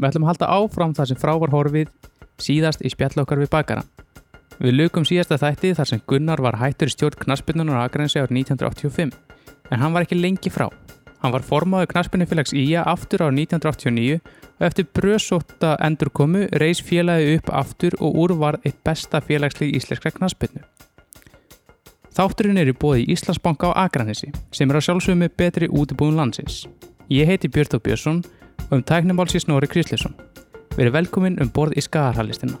Við ætlum að halda áfram þar sem frá var horfið síðast í spjall okkar við bakara. Við lukum síðasta þætti þar sem Gunnar var hættur í stjórn knaspinnunar á Akranesi árið 1985 en hann var ekki lengi frá. Hann var formaður knaspinnufélags Ía aftur árið 1989 og eftir bröðsóta endurkomu reys félagi upp aftur og úr var eitt besta félagslið íslenskra knaspinnu. Þátturinn er í bóði Íslandsbanka á Akranesi sem er að sjálfsögum með betri útibúðun landsins. Ég heiti Björn Þó Björnsson og um tæknumálsi Snorri Krislisson. Verið velkomin um borð í skagarhalistina.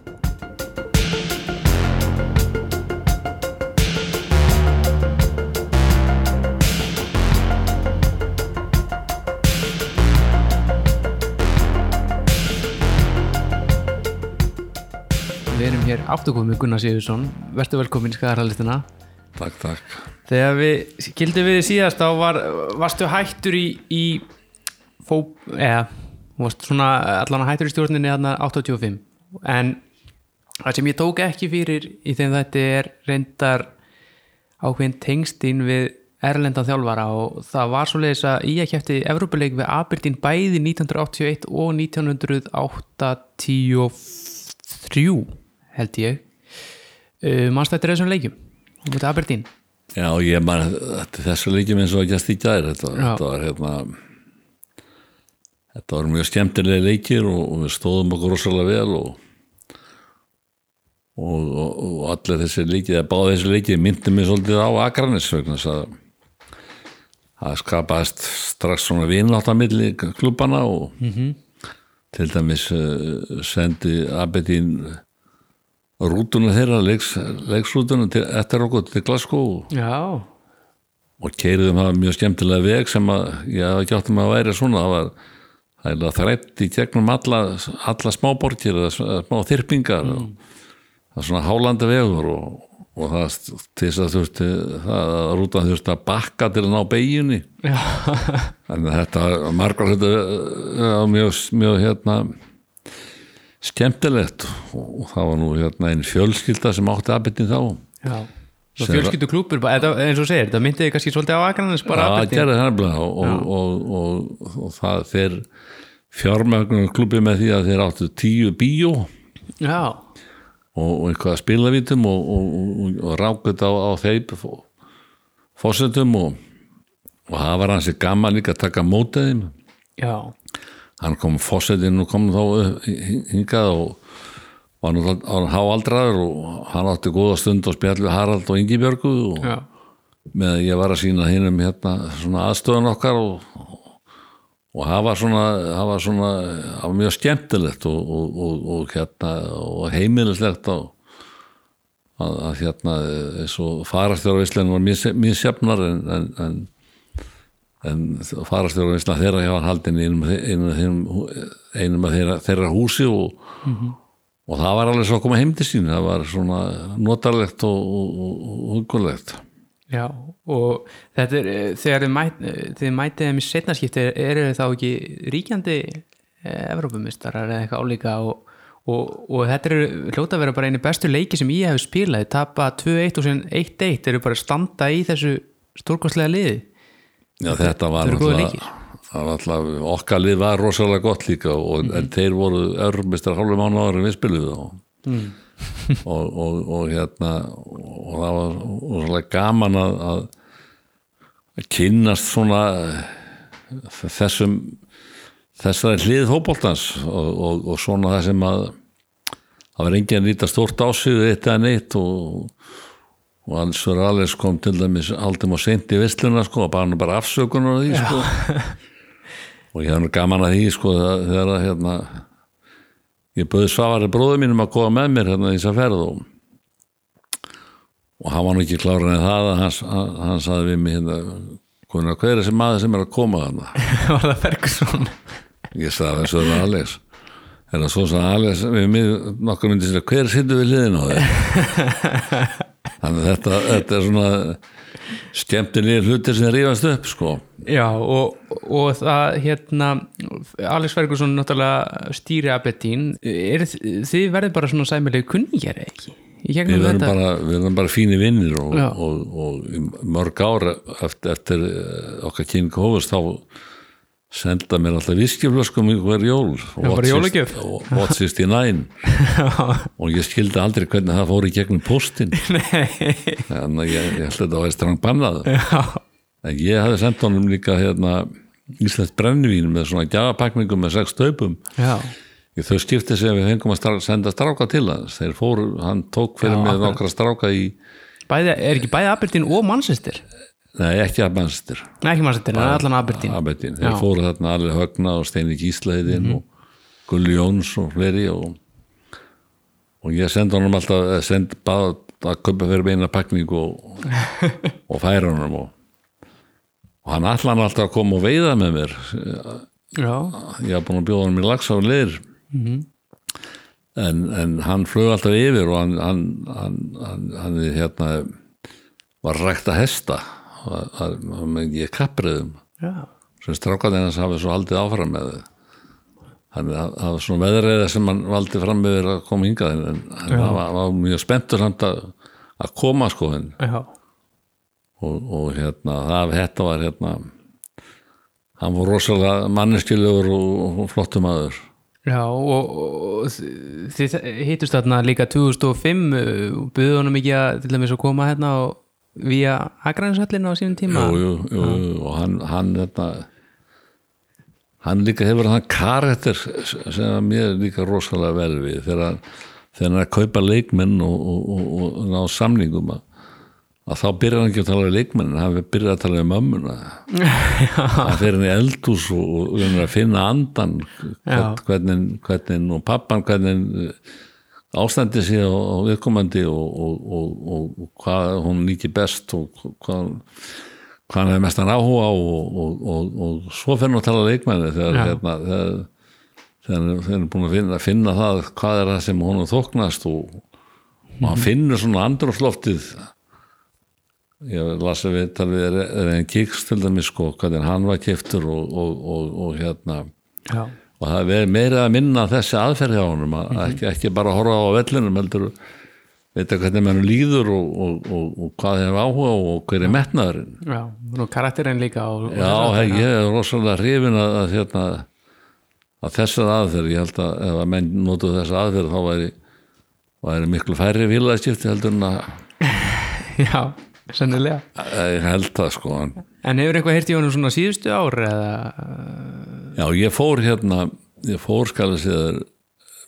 Við erum hér afturkomið Gunnar Sigursson. Verður velkomin í skagarhalistina. Takk, takk. Þegar við gildum við þig síðast þá var, varstu hættur í, í fó, eða, varst svona allan hættur í stjórninni þarna 85 en það sem ég tók ekki fyrir í þeim þetta er reyndar ákveðin tengstinn við erlendan þjálfara og það var svoleiðis að ég kæfti Evrópuleik við Aberdeen bæði 1981 og 1983 held ég. Uh, mannstættir þessum leikjum út af Aberdeen? Já, ég man þessu leikjum eins og að gæst í gær. Þetta, þetta var hérna þetta var mjög skemmtilega leikir og, og við stóðum okkur rosalega vel og og, og, og allir þessi leikið eða báði þessi leikið myndi mig svolítið á Akranis vegna þess að það skapaðist strax svona vináttamilli klubana og -hmm. til dæmis uh, sendi Abedín rútuna þeirra leiks, leiksrútuna til, eftir okkur til Glasgow Já, og keiriðum það mjög skemmtilega veg sem að ég hafði ekki áttum að væri svona það var það er þrætt í gegnum alla, alla smáborgir eða s- smá þyrpingar og það er svona hálanda vegur og, og það til þess að þurfti það að rútan þurfti að bakka til að ná beigjunni að þetta margar þetta uh, mjög, mjög hérna skemmtilegt og, og það var nú hérna einn fjölskylda sem átti aðbyttin þá. Já. Fjölskyldu klúpur, eins og segir, það myndiði kannski svolítið á Akranis bara það Aberdeen. gerði það og, og, og, og, og það þeir fjármögnum klubi með því að þeir áttu tíu bíó Já, og eitthvað spilavítum og, og, og, og rákut á, á þeim fósettum og, og það var hansi gaman líka að taka já, hann kom fósettinn og kom þá hingað og var á háaldraður og hann átti góða stund og spjallu Harald og Ingibjörgu og já, með að ég var að sína hinnum hérna svona aðstöðun okkar og, og það var svona það var svona, það var mjög skemmtilegt og, og, og, og hérna og heimilislegt að, að hérna eins og farastjóravislan var mísjafnar en, en, en en farastjóravislan þeirra hjá hann haldin einum, af þeirra, þeirra húsi og og það var alveg svo að koma heim til sín. Það var svona notarlegt og, hugulegt já og þetta er, eh, þegar þið, mæt, eh, þið mætið þeim í setnarskipti eru þá ekki ríkjandi Evrópumistarar eða eitthvað álíka? Og, og, og þetta eru hljóta að vera bara einu bestu leiki sem ég hef spilað. Þið tapa 2-1 og sen 1-1 eru bara að standa í þessu stórkostlega liði. Já, þetta var náttúrulega það var alltaf, okkar lið var rosalega gott líka og, en þeir voru örmistar hálfum mánu áður en við spiluðu og, og, og, og hérna og það var rosalega gaman að, að kynnast svona þessum þessari hlið hópoltans og, og, og svona það sem að það var enginn að nýta stórt ásýðu eitt eða neitt og og hans fyrir alveg kom til dæmis aldrei má seint í vissluna sko og bara hann bara afsökunar á því sko og ég hef gaman að því sko þegar að hérna ég bauði Svavari bróður mínum að koma með mér hérna í þess að ferð og og hann var nú ekki klára en það að hann, hann saði við mig hérna hvernig hver er þessi maður sem er að koma þarna? Var það Ferguson? Ég sagði þessu er Alex. er það svo sem Alex við mig nokkur myndi sér hver sittur við liðin á þér? Þannig að þetta, þetta er svona skemmtilega hlutir sem rífast upp sko. Já, og, og það hérna Alex Ferguson náttúrulega stýri Aberdeen. Er, þið verður bara svona sæmilegi kunningjar ekki? Við verðum bara, við verðum bara fínir vinnir og, og, og, mörg ár eftir, eftir eh, okkar kynning hófust þá senda mér alltaf viskiflöskum í hver jól. What 69 og ég skildi aldrei hvernig það fór í gegnum postin að ég, ég held að þetta var strang bannað. En ég hafði sendt honum líka hérna Íslands brennivín með svona gjafapakningum með sex Í þau skipti sem við fengum að strá, senda stráka til hans. Þeir fóru, hann tók fyrir Já, með nokkra stráka í bæði, er ekki bæði Aberdeen og Manchester? Nei ekki að mannstir Nei, ekki Manchester, en allan Aberdeen Aberdeen, þeir fóru þarna alveg högna og Steini Gísleiðin og Gulli Jóns og fleiri og, og ég sendi honum alltaf sendi bara að köpa fyrir beina pakning og, og færa honum og, og hann allan alltaf að koma og veiða með mér Já, ég haf búin að bjóða honum í lags á leir en, en hann flög alltaf yfir og hann hann, hann, hann, hann hérna var rægt að hesta það með ég kappriðum sem strákarnir hans hafi svo haldið áfram með þannig að það var svona veðreiða sem hann valdi fram með að koma hingað en, en hann var, var mjög spenntur samt að, að koma sko en, já. og, og hérna það þetta var hérna hann var rosalega manneskilegur og, og flottum aður Já, og, og þi- þið hittust þarna líka 2005 og buðu honum ekki að til dæmis að koma hérna og vía Akrainshöllin á sínum tíma? Jú, jú, jú, jú, og hann, hann hérna hann líka hefur hann karakter sem mér líka rosalega vel við þegar þegar hann er að kaupa leikmenn og, og, og, og ná samningum að, að þá byrjar hann ekki að tala um leikmenn hann byrjar að tala um mömmuna. Hann fer hann í eldhús og, finna andan hvern, hvernig, hvernig og pappan hvernig ástandi sé á, viðkomandi og, og, og, og, hvað hún líki best og hvað hvað hann hefur mestan áhuga á og, og, og, og svo fyrir hann að tala leikmenni þegar, hérna, þegar, þeir eru búin að finna, finna það hvað er það sem hún þóknast og, hann finnur svona andrúfsloftið ég las að við talið er, er einn kiks til dæmis sko, hvernig hann var kiftur og, og, og, og hérna. Já, og það er meira að minna þessi aðferð hjá honum að ekki, ekki bara horfa á vellinum heldur veit hvernig mann líður og, og, og, og hvað hefur áhuga og hver er metnaðurinn. Já, nú karakterinn líka og, og Já, hei, ég er rosalega hrifin að, að, hérna, að þessar aðferð, ég held að ef að menn notu þessa aðferð þá væri, væri miklu færri vilaðskipti heldur en að Já, sennilega. Að ég held það sko en, hefur eitthvað heyrt í honum svona síðustu ár eða Já, ég fór hérna ég fór skal að segja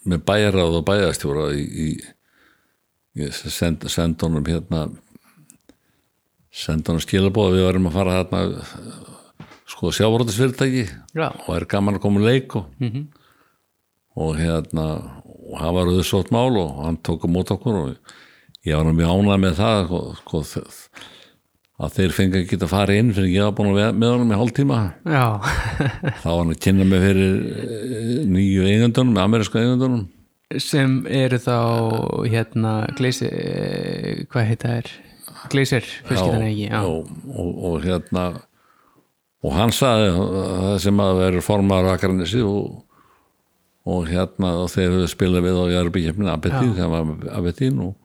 með bæjaráð og bæjastjóra í, í ég send, send honum hérna send honum skilabóð við varum að fara hérna sko sjávarútisfyrirtæki Já, og er gaman að koma leik og, Mhm. og hérna og hann var auðvitað mál og hann tók á mót okkur og ég var mjög ánað með það sko, sko, að þeir fengi ekki að fara inn fyrir ég var búin að vera með honum í hálftíma. Já, þá var hann að kynna mig fyrir eh, nýju eigendunum, amerísku eigendunum. Sem eru þá hérna Gleisi, eh, hvað heita þær? Gleisir, fjölskyldan Já, og, og, og hérna og hann sagði að það sem að vera formar Akarnesi og, og hérna og þeir höfðu spilað við á Jarbíkjefnin Abedín, það var Abedín og,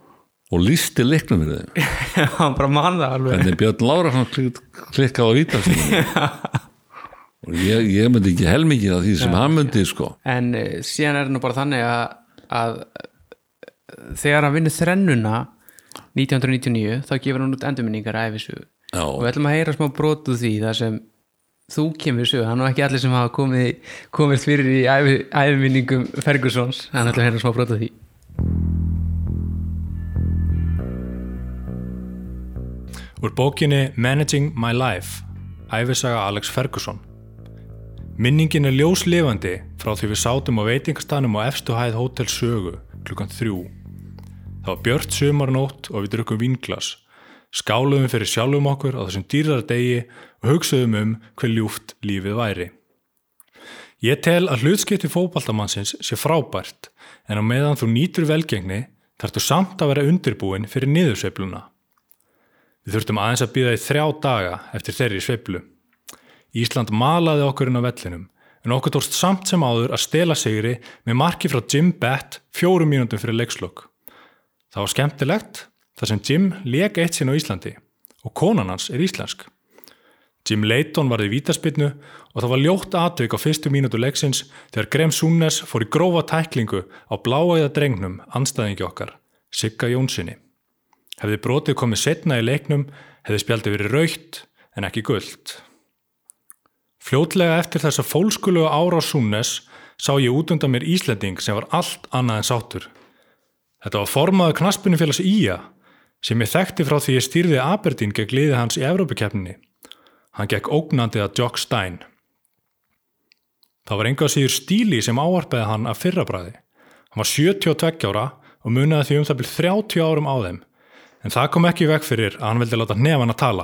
og lísti leiknum fyrir þeim. Já bara mann það alveg. En Björn Lára klik, klikkaði á vítastíðinu og ég, ég myndi ekki helmikið af því sem hann myndi sko. En uh, síðan er nú bara þannig að, að þegar hann vinnur þrennuna 1999 þá gefur hann út endurminningar æfisu Já. og við ætlum að heyra smá brotu því þar sem þú kemur sög, hann er ekki allir sem hafa komið, komið fyrir í æfi, æfiminningum Fergusons, hann ætlum að heyra smá brotu því Úr bókinni Managing My Life, æfisaga Alex Ferguson. Minningin er ljóslifandi frá því við sátum á veitingastanum á efstu hæð Hotel Sögu klukkan þrjú. Það var björt sumarnótt og við drukkum vinglas. Skáluðum fyrir sjálfum okkur á þessum dýrar degi og hugsaðum um hver ljúft lífið væri. Ég tel að hlutskipti fótbaltamannsins sé frábært en á meðan þú nýtur velgengni þarftu samt að vera undirbúin fyrir niðursveifluna. Við þurftum aðeins að býða í þrjá daga eftir þeirri sveiflu. Ísland malaði okkur inn á vellinum, en okkur tókst samt sem áður að stela sigri með marki frá Jim Bett fjórum mínútum fyrir leikslokk. Það var skemmtilegt, þar sem Jim leik eitt sinn á Íslandi og konan hans er íslensk. Jim Leighton var í vítaspinnu og það var ljótt atvik á fyrstu mínútu leiksins þegar Graham Súnes fór í grófa tæklingu á bláæða drengnum anstæðingi okkar, Sigga Jónssoni. Hefði brotið komið setna í leiknum, hefði spjaldið verið raukt en ekki gullt. Fljótlega eftir þessa fólskuluga ára á Súnes sá ég út undan mér Íslending sem var allt annað en sátur. Þetta var formaður knaspunufélags Ía sem ég þekkti frá því ég stýrði Aberdeen gegn liði hans í Evrópikeppninni. Hann gekk ógnandi að Jock Stein. Það var enga síður stíli sem áarpaði hann af fyrrabræði. Hann var 72 ára og muniði því um það byrð 30 árum á þeim. En það kom ekki vekk fyrir að hann vildi láta nefn að tala.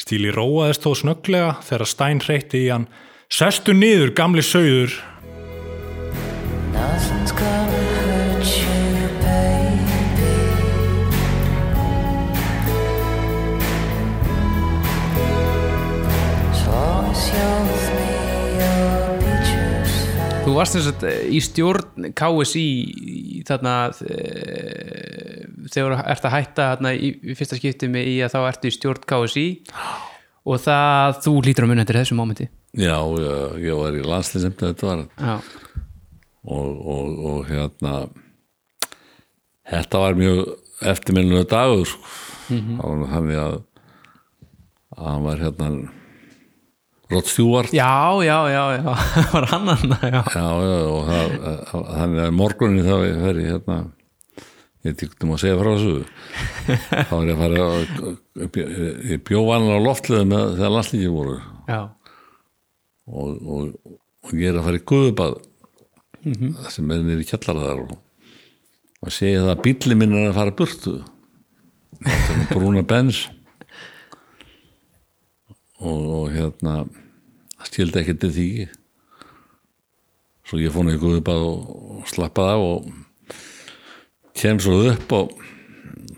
Stíli róaðist þó snögglega þegar Stein reytti í hann Sestu niður, gamli sögður! Nothing's gonna hurt you, baby. As long as you're with me, you'll be just fine. Þú varst þess að í stjórn KSI í þarna e, þegar þú ert að hætta þarna í, í fyrsta skipti með í að þá ertu í stjórn KSI og það þú lítur að munna eftir þessu mómenti Já, ég, ég var í landslýsemt þetta var og, og, og hérna þetta var mjög eftirminnulega dagur sko. það var þannig að að hann var hérna Rod Stewart já, já, já, já. var hann hann já. Já, og það, þannig að morgunin þá fer ég hérna ég tíktum að segja frá þessu. Þá er ég að fara ég bjó hann á loftliðu með þegar landslíkið voru. Og, og, og ég er að fara í guðubað það sem er í kjallaraðar og, og segja það að bíli minn er að fara burtu. Brúna bens og, hérna skildi ekki til því. Svo ég fór guðubað og, og slappaði af og kem svo upp og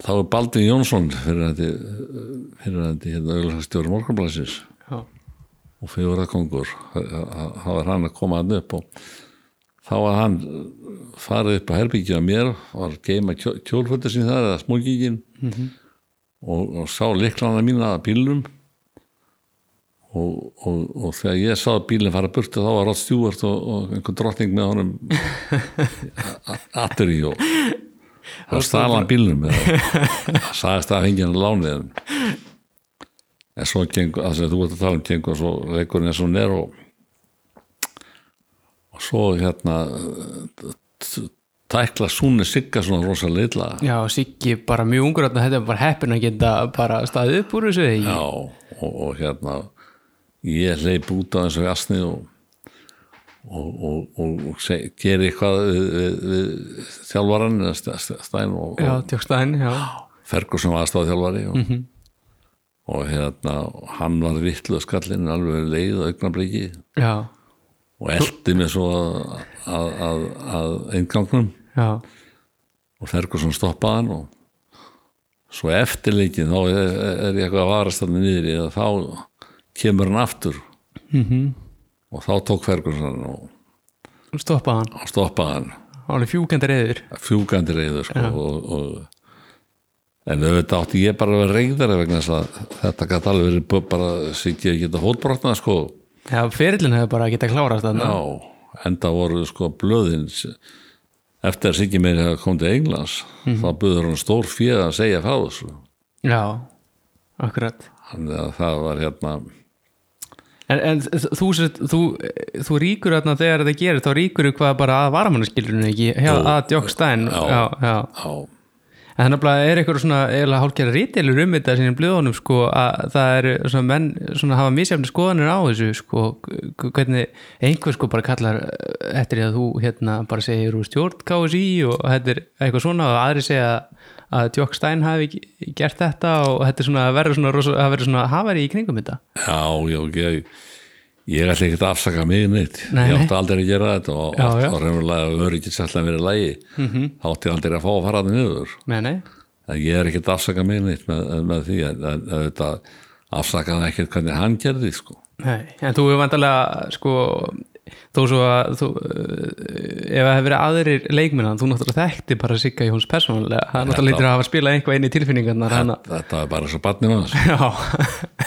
þá er Baldvin Jónsson fyrir fyrir þetta hérna auðvitað morgunblæsins og fyrir að kongur þá var hann að koma hann upp og þá var hann farið upp á herbyggja mér var að geima kjólföldur sín þar eða smókingin og, og sá liklana mína að bílnum. Og, og, og þegar ég sá að bílinn fara burtu þá var Rod Stewart og, og einhver drottning með honum aftur í og það stala hann bílnum það sagðist að fengið hann lánið en svo gengur, það sem þú ert að tala um gengur svo leikurinn er svo nér og og svo hérna tækla Súni Sigga svona rosa litla já, Siggi bara mjög ungur þetta er bara heppin að geta bara staðið upp úr þessu? Já, og, og hérna ég leip út á þessu jasni og og, og, og, og geri eitthvað við, við, við þjálfaran eða St- St- Stein og, já, já. Ferguson var aðstáð þjálfari og, og hérna hann var vittlu skallinn alveg leið augnabliki og eldi mig svo að, að, að, eingangnum já, og Ferguson stoppaði hann og svo eftir leikin þá er, er ég eitthvað að varast þannig niður að þá kemur hann aftur. Mhm og þá tók Ferguson og stoppaði hann, stoppaði hann. Hann er fjúkandi reyður fjúkandi reyður sko, og, og, en auðvitað átti ég bara að vera reyðara vegna þess að þetta gæti alveg verið bara sikið að geta hótbrotnað sko. Já, ferillin hefur bara getað klárast já, enda voru sko blöðin eftir að sikið meiri hafa komið til Englands þá buður hann stór fyrir að segja frá þessu. Já, akkurat. Þannig að það var hérna En, en þú, þú, þú ríkur þarna þegar þetta gerir, þá ríkur þú hvað bara að varamannaskilurinn ekki, Jú. að Djókstæn Já. já, já. En þannig að er eitthvað svona eiginlega hálfgerða rítilur um þetta sinni blöðunum sko að það eru svona menn svona hafa misjafni skoðanir á þessu sko hvernig einhver sko bara kallar eftir því að þú hérna bara segir úr stjórn KSI og þetta er eitthvað svona og aðri segja að Djók Stein hafi gert þetta og þetta er svona að vera svona, að svona hafari í kringum þetta. Já, já, ég ég ætla ekki að afsaka mig neitt. Nei, ég átti aldrei að gera þetta og reynulega að vera ekki sérlega verið lægi -hmm. þá átti aldrei að fá að fara það niður. Nei, nei, en ég er ekki að afsaka mig neitt með, með því en þetta afsakaði ekkert hvernig hann gerði sko. nei En þú hefur vantarlega sko þó svo að þú, uh, ef það hefur verið aðrir leikminna þú náttúrulega þekkti bara Sigga Jóns persónulega. Það náttúrulega lítur að hafa spilað einhvað inn í tilfinningarnar hana. þetta er bara svo barnið já,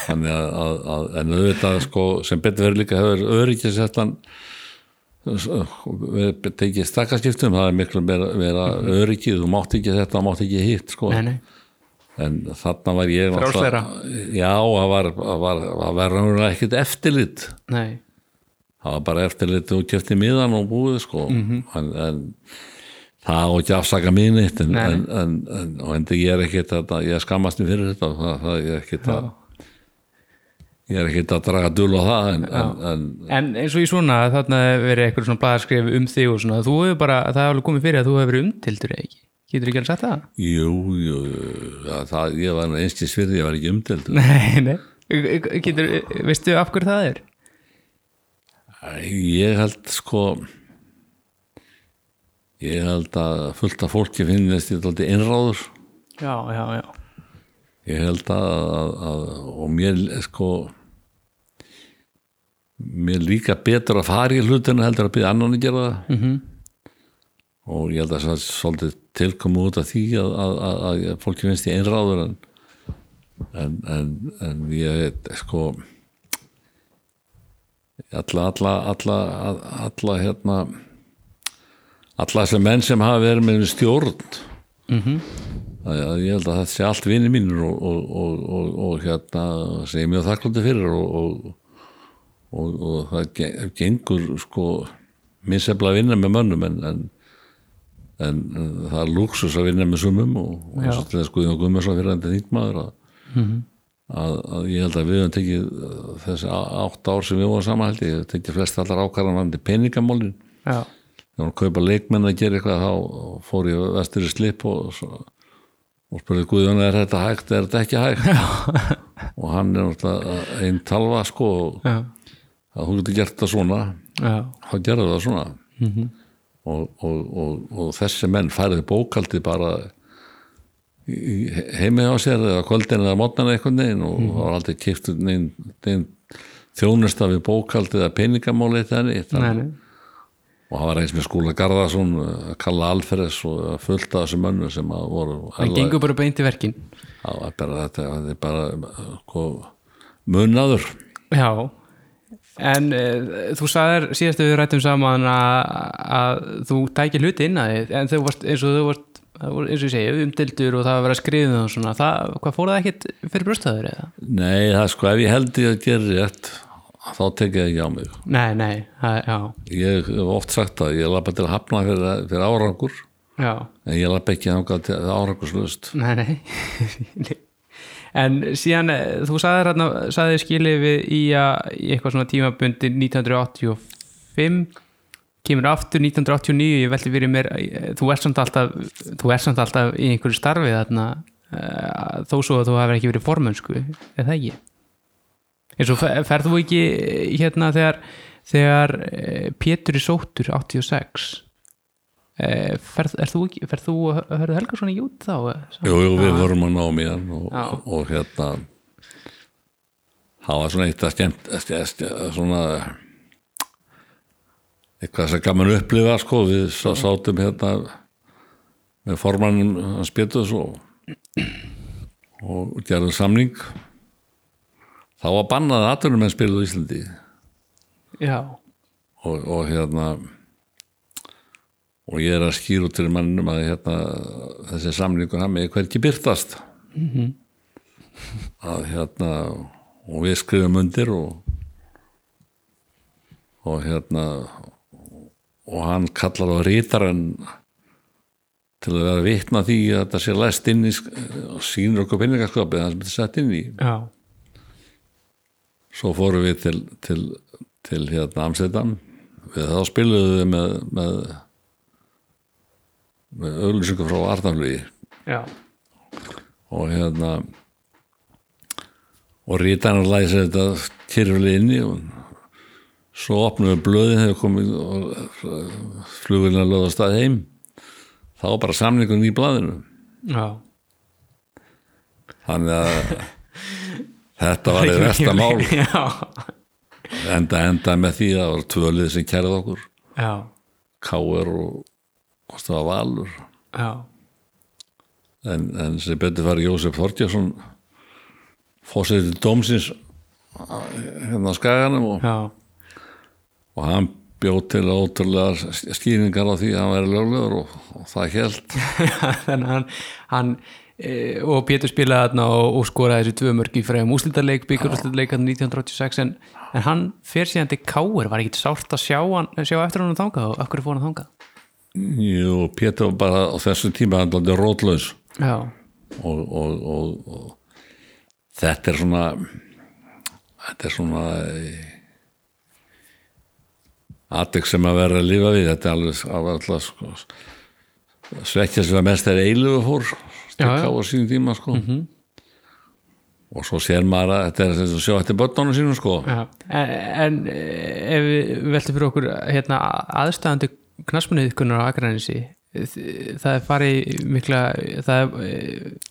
þannig að, að, að en auðvitað sko, sem betur verið líka hefur öryggis þetta við tekið stakkarskiptum það er miklu meira, meira öryggið þú mátt ekki þetta, þú mátt ekki hitt sko. nei, nei, en þarna var ég náttúrulega- já, það var, var, var raunverulega ekkert eftirlit. Nei það var bara eftirlit og kefti miðan og búið sko en, en það á ekki afsaka mín eitt en, en, en, en, og en ég er ekkert að, ég skammast mér fyrir þetta það, það ég er ekkert að ég er ekkert að draga dul á það en, en, en En eins og í svona, þarna verið eitthvað svona blaðarskrif um þig og svona, þú hefur bara, það hefur komið fyrir að þú hefur verið umtildur eða ekki. Getur ekki alveg sagt það? jú, jú, ja, það, ég var einskis fyrir, ég var ekki umdelt Nei, nei. Getur, veistu af hverju það er? Ég held sko ég held að fullt af fólki finnist ég alltaf innráður Já, já, já. ég held að, að, að og mér sko mér líka betur að fara í hlutinu heldur að byrja annan að gera það. Mm og ég held að það er svolítið tilkomu út af því að, að, að, að fólki finnst ég einráður en, en, en, en ég sko alla, alla, alla, alla hérna alla þessi menn sem hafa verið með stjórn. Að, að ég held að þetta sé allt vinni mínur og, og, og, og, og hérna sem ég mjög þakklandi fyrir og, og, og, og það ge- gengur sko misefla að vinna með mönnum en, en, en, það er lúksus að vinna með sumum og, og Já. svo til þess Guðjón Guðmjörsson fyrir enda þingmaður að, að, að ég held að við höfum tekið uh, þessi átt ár sem við vorum saman held ég, tekið flest allar ákvarðan vandi peningamálin. Já, þegar hann kaupa leikmenn að gera eitthvað þá fór ég vestur í slip og, og spurði Guðjón er þetta hægt, er þetta ekki hægt? Og hann er náttúrulega einn talva sko já, að hún getur gert það svona já, þá gerði það svona. Og, og, og, og þessi menn færði bókaldi bara í- í heimi á sér eða kvöldin eða mótnana einhvern veginn og það var aldrei kiptur neinn neinn þjónusta við bókaldi eða peningamáli og það var eins með skúla Garðarsson Kalla Alferes og fullt af þessum mönnum sem að voru Það gengur bara beint í verkin. það var bara þetta það er bara sko, munnaður Já, en uh, þú sagðir síðast að við rættum saman að, að þú tækir hluti inn að þið, en varst eins og þú varst, það var, eins og ég segi, umdildur og það var að vera skriðið og svona, það, hvað fór það ekkit fyrir brjóstaður eða? nei það sko ef ég held ég að gera rétt þá tekið það ekki á mig Nei, nei, það, ég hef oft sagt að ég lappa til að hafna fyrir, fyrir árangur já, en ég lappa ekki til árangurslust nei, nei. en síðan, eh, þú sagðir hérna, sagðir skilið við í, að, í eitthvað svona tímabundi 1985 kemur aftur 1989 ég velti fyrir mér, eh, þú ert samt alltaf þú ert samt alltaf í einhverju starfi þarna eh, þó svo að þú hefur ekki verið formönsku, er það ekki? eins og fer- ferð þú ekki eh, hérna þegar þegar Pétur er sóttur 86 eh, ferð, er þú ekki ferð þú að hörðu Helgason í jút þá? jú, jú, við vorum að ná mér og, og, og hérna það var svona eitt að skemmt ske- ske- svona eitthvað sem gaman upplifa sko, við sá- sátum hérna með formannum hans Péturs og, og gerðum samning. Þá var bannað að atvinnum en spiluðu í Íslandi. Já, og, og hérna og ég er að skýra út til mannum að hérna, þessi samlingur hann með hverki byrtast að hérna og við skrifum undir og og hérna og hann kallar á rítaran til að vera vitna því að þetta sé læst inn í sýnir okkur penningaskapið það sem þetta sett inn í. Já, svo fórum við til, til, til hérna Amsterdam. Við þá spiluðum við með með, með auglýsingu frá Arnaflugi já. Og hérna og rítanar læsir þetta kyrfili inni og svo opnum við blöðin þegar komið og flugurinn að löða stað heim. Þá bara samningun í blaðinu. Já, þannig að þetta var í versta mál enda enda með því að það var tvölið sem kærið okkur. Já, Káur og var Valur. Já, en, en sem betur fari Jósef Þortjarsson fórsætti dómsins hérna á skaganum og, já, og hann bjóð til ótrúlega skýringar á því að hann væri löglegur og, og það held þannig að hann, hann e, og Pétur spilaði þarna og, og skoraði þessi tvö mörg í fræðum úslitaleik, byggjurúslitaleik 1986 en, en hann fer síðan til Káir var ekki sárt að sjá, hann, sjá eftir hann þangað og akkur fór hann þangað? Jú, Pétur var bara á þessum tíma hann var rótlaus. Og, og, og, og þetta er svona þetta er svona aðeins sem að vera að lifa við þetta er alveg, alveg alltaf sko, svekkja sem að mest er eilugu fór já. stikka á sínum tíma sko og svo sér maður að þetta er þess að sjá eftir börnunum sínum sko já. en, en eh, ef við veltum fyrir okkur hérna, aðstæðandi knaspunniðkunar á Akranesi það er farið mikla það er eh,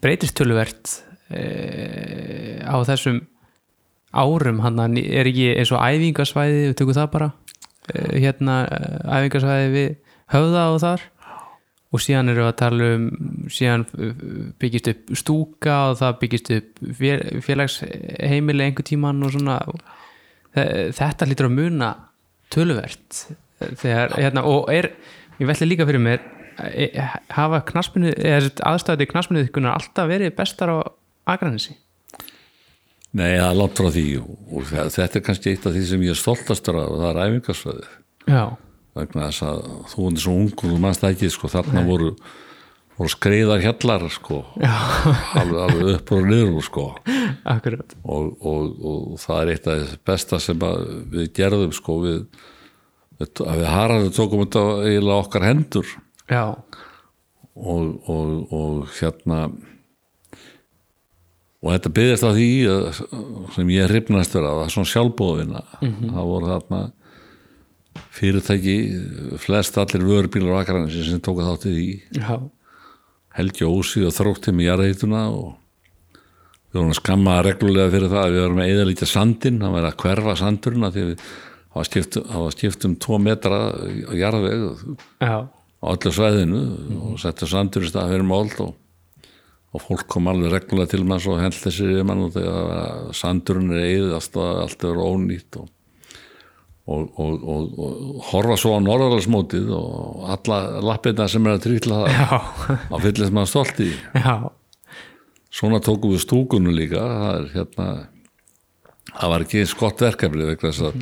breytist töluvert e, á þessum árum hann er ekki eins og æfingasvæði við tökum það bara e, hérna eh, æfingasvæði við höfða og þar. Og síðan eru að tala um síðan eh, byggist upp stúka og það byggist upp fél- félagsheimili einhver tíman og svona. Þe- þetta lítur að muna töluvert þegar, hérna, og er ég veldi líka fyrir mér hafa aðstæði knaspinu alltaf verið bestar á Akranesi Nei, það er langt frá því. Og þetta er kannski eitt af því sem ég er stoltastur af og það er æfingarsvæði já, vegna þess að þú er svo ungur og mannst ekki sko, þarna voru, voru skreiðar hjallar sko, alveg, alveg upp og niður sko. og, og, og það er eitt af þess besta sem við gerðum sko, við, við, við harðum tókum þetta eiginlega okkar hendur. Já, og, og, og hérna og þetta byggðist á því að, sem ég hrifnast vera, það var svona sjálfbóðina það voru þarna fyrirtæki flest allir vörubílar á Akranessi sem tóka þáttið í já, Helgi Ósi og þróttum í jarðheituna og við vorum að skamma reglulega fyrir það að við vorum að eða lítið sandinn, það var að hverfa sandurinn af því að við það var skipt, skipt um tvo metra á jarðveg á öllu svæðinu og setja sandur í stað fyrir mold og, og fólk kom alveg reglulega til manns og held þessi við mann og þegar sandurinn er eigið allt, allt er ónýtt og, og, og, og, horfa svo á norðalarsmótið og alla lappirna sem er að trýtla það á fyllist maður stolt í. Já, svona tókum við stúkunum líka það er hérna það var ekki eins gott verkefni vegna þess að,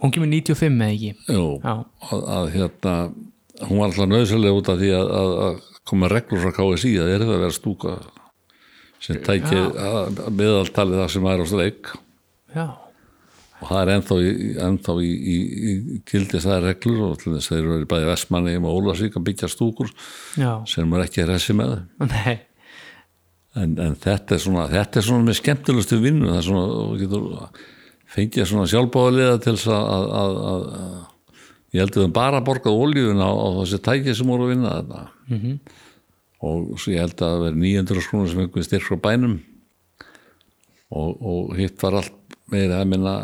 hún kemur 95 eða ekki? Jú, að, að hérna hún var alltaf nöðsynlega út af því að, að, að koma reglur frá KSI að er það að vera stúka sem tæki að meðaltalið það sem er á sleik já, og það er ennþá í, ennþá í, í, í gildis það er reglur og til þess að þeir eru bæði Vestmanni og Ólasík að byggja stúkur já, sem er ekki ressi með. Nei. En, en þetta er svona þetta er svona með skemmtilegustu vinnu það er svona, þú getur fengið svona sjálfbáðaliða til þess að, að, að, að ég held að við bara borgað oljuna á, á þessi tæki sem voru að vinna þetta -hmm. og svo ég held að það veri 900 skrúnur sem einhvern styrk frá bænum. Og, og hitt var allt meira að minna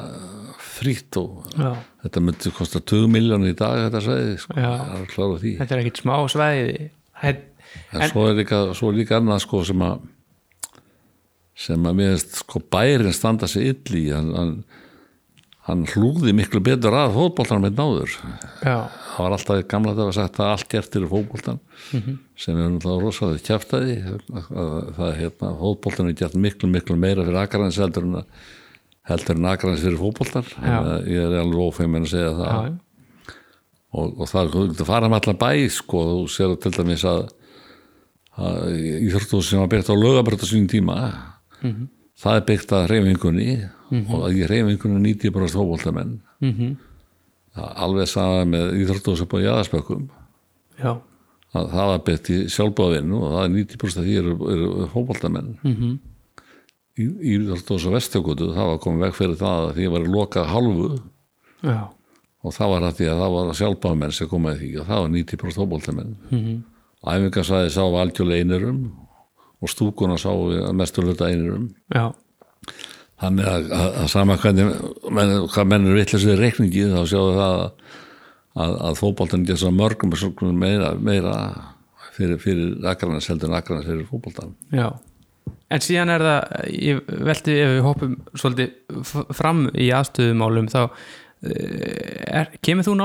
frýtt og já, þetta myndi kosta 20 miljónir í dag þetta segði, sko, það þetta er ekkit smá svæði. Hæ- en, svo er líka, svo er líka annað sko sem að sem að mér finnst sko bærin standa sig ill í. Hann, hann, hann hlúði miklu betur að fótboltan með náður já, það var alltaf gamla þetta var sagt að allt gert til fótboltan sem er náttúrulega rosaði kjæftæði það er hérna, fótboltan er gert miklu miklu meira fyrir Akranis heldur en heldur en Akranis fyrir fótboltan Já. ég er alveg ófeim að segja það. Já, og, og það þú getur farið með allan bæ sko, þú sér til dæmis að, að íþróttuhús sem var byggt á lögabröta sínum tíma það er byggt að reyfingunni og í reyfingunni 90% fótboltamenn. Mhm, alveg saman með íþróttuhús upp á jæðaspökkum já, það, það var byggt í sjálfbáðvinnu og það er 90% af því eru, eru fótboltamenn. Mhm, í, í íþróttuhús á vestjókutu það var komið veg fyrir það að því var lokað hálfu. Já, og það var að því að það var sjálfbáðmenn sem komaði því og það var 90% fótboltamenn. Mhm, æfingarsæði sá algjörlega einirum og stúkuna sá við að mestu hluta einirum já, þannig að, að, að sama hvernig menn, hvað menn er vitlega reikningi þá sjáðu það að, að, að fótboltan getur svo mörgum meira, meira fyrir, fyrir akranas heldur en akranas fyrir fótboltan Já, en síðan er það ég velti ef við hoppum svolítið fram í aðstöðumálum þá eh, er, kemur þú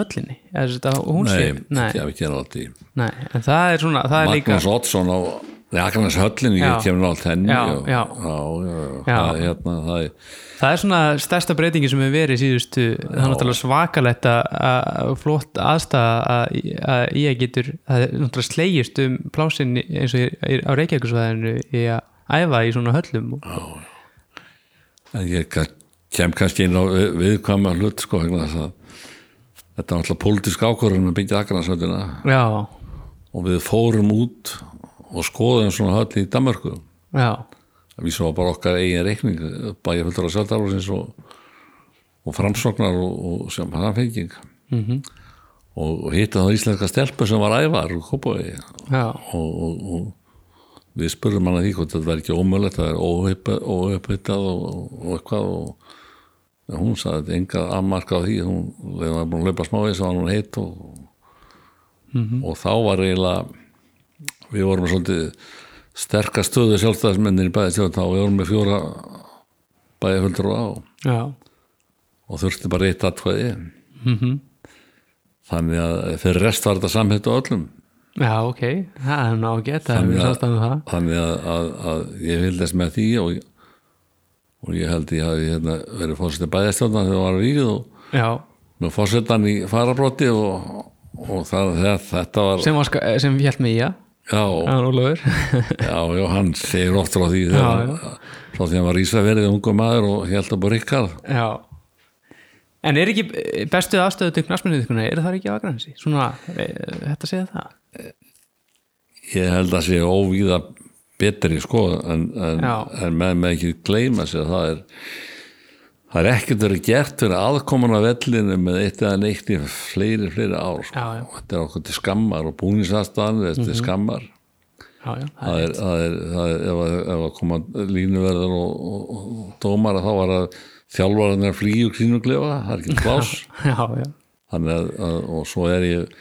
höllinni? Eða þetta, hún sé, Nei, nei, ekki við það er svona það er líka, Magnús Oddsson á Nei, Akranas höllin, Já. ég kemur nátt henni Já, og- já. já. Það, er hérna, það er það er svona stærsta breytingi sem hefur verið síðustu, það er náttúrulega svakalegt að- flott aðstæða að, ég getur það er náttúrulega slegist um plásin eins og í- í- á Reykjavíkusvæðinu í að æfa í svona höllum ég kem kannski inn á við- viðkvæma hlut sko þetta var alltaf pólitísk ákvörðun að byggja Akranashöllina Já, og við fórum út og skoðum svona höll í Danmarku já, við svo bara okkar eigin reikning bæja fullur af sjálfdarflóðsins og, og framsóknar og, og sem hafenging mm -hmm. og, og hitta þá íslenska stelpu sem var ævar og kópaði já, og, við spurðum hann að því hvort þetta verði ekki ómögulegt það er óupphittað og, og eitthvað og hún sagði þetta enga afmarka á því hún, þegar hún var búin að laupa smá við svo var hún heitt og, og þá var eiginlega við vorum svolítið sterka stöðu sjálfstæðismennir í bæði stjórn þá. Við vorum með fjóra bæði földur á já. og þurfti bara eitt atkvæði. Mm þannig að fyrir rest var þetta samhitt á öllum. Já, ok, það er ná að geta það er Þannig við að- það. þannig að, að, að ég fylgdist með því og, og ég held ég hafi hérna, verið fórsetið bæðastjórna þegar það var vikið og Já, með fórsetan í farabróti og, og það, þetta var sem, var, sem ég held mig í já, já, já, hann segir oft frá því þegar, frá því hann var ísverið ungu maður og held að bara ykkar Já. En er ekki bestu aðstöðu til knastmyndiðkuna, er það ekki Akranesi? Svona, e, þetta segja það. Ég held að sé óvíða betri sko en, en, en með með ekki gleyma sér það er það er ekkert verið gert fyrir aðkoman af vellinu með eitt eða neitt í fleiri, fleiri ár sko. Já, já. þetta er okkur til skammar og búningsaðstæðan þetta Mhm. er skammar Já, það það er, er, það er, það er ef, að, ef að koma línuverður og, og, og dómara þá var að þjálfarinn er flýju klínuglefa það er ekki plás að, að, og svo er ég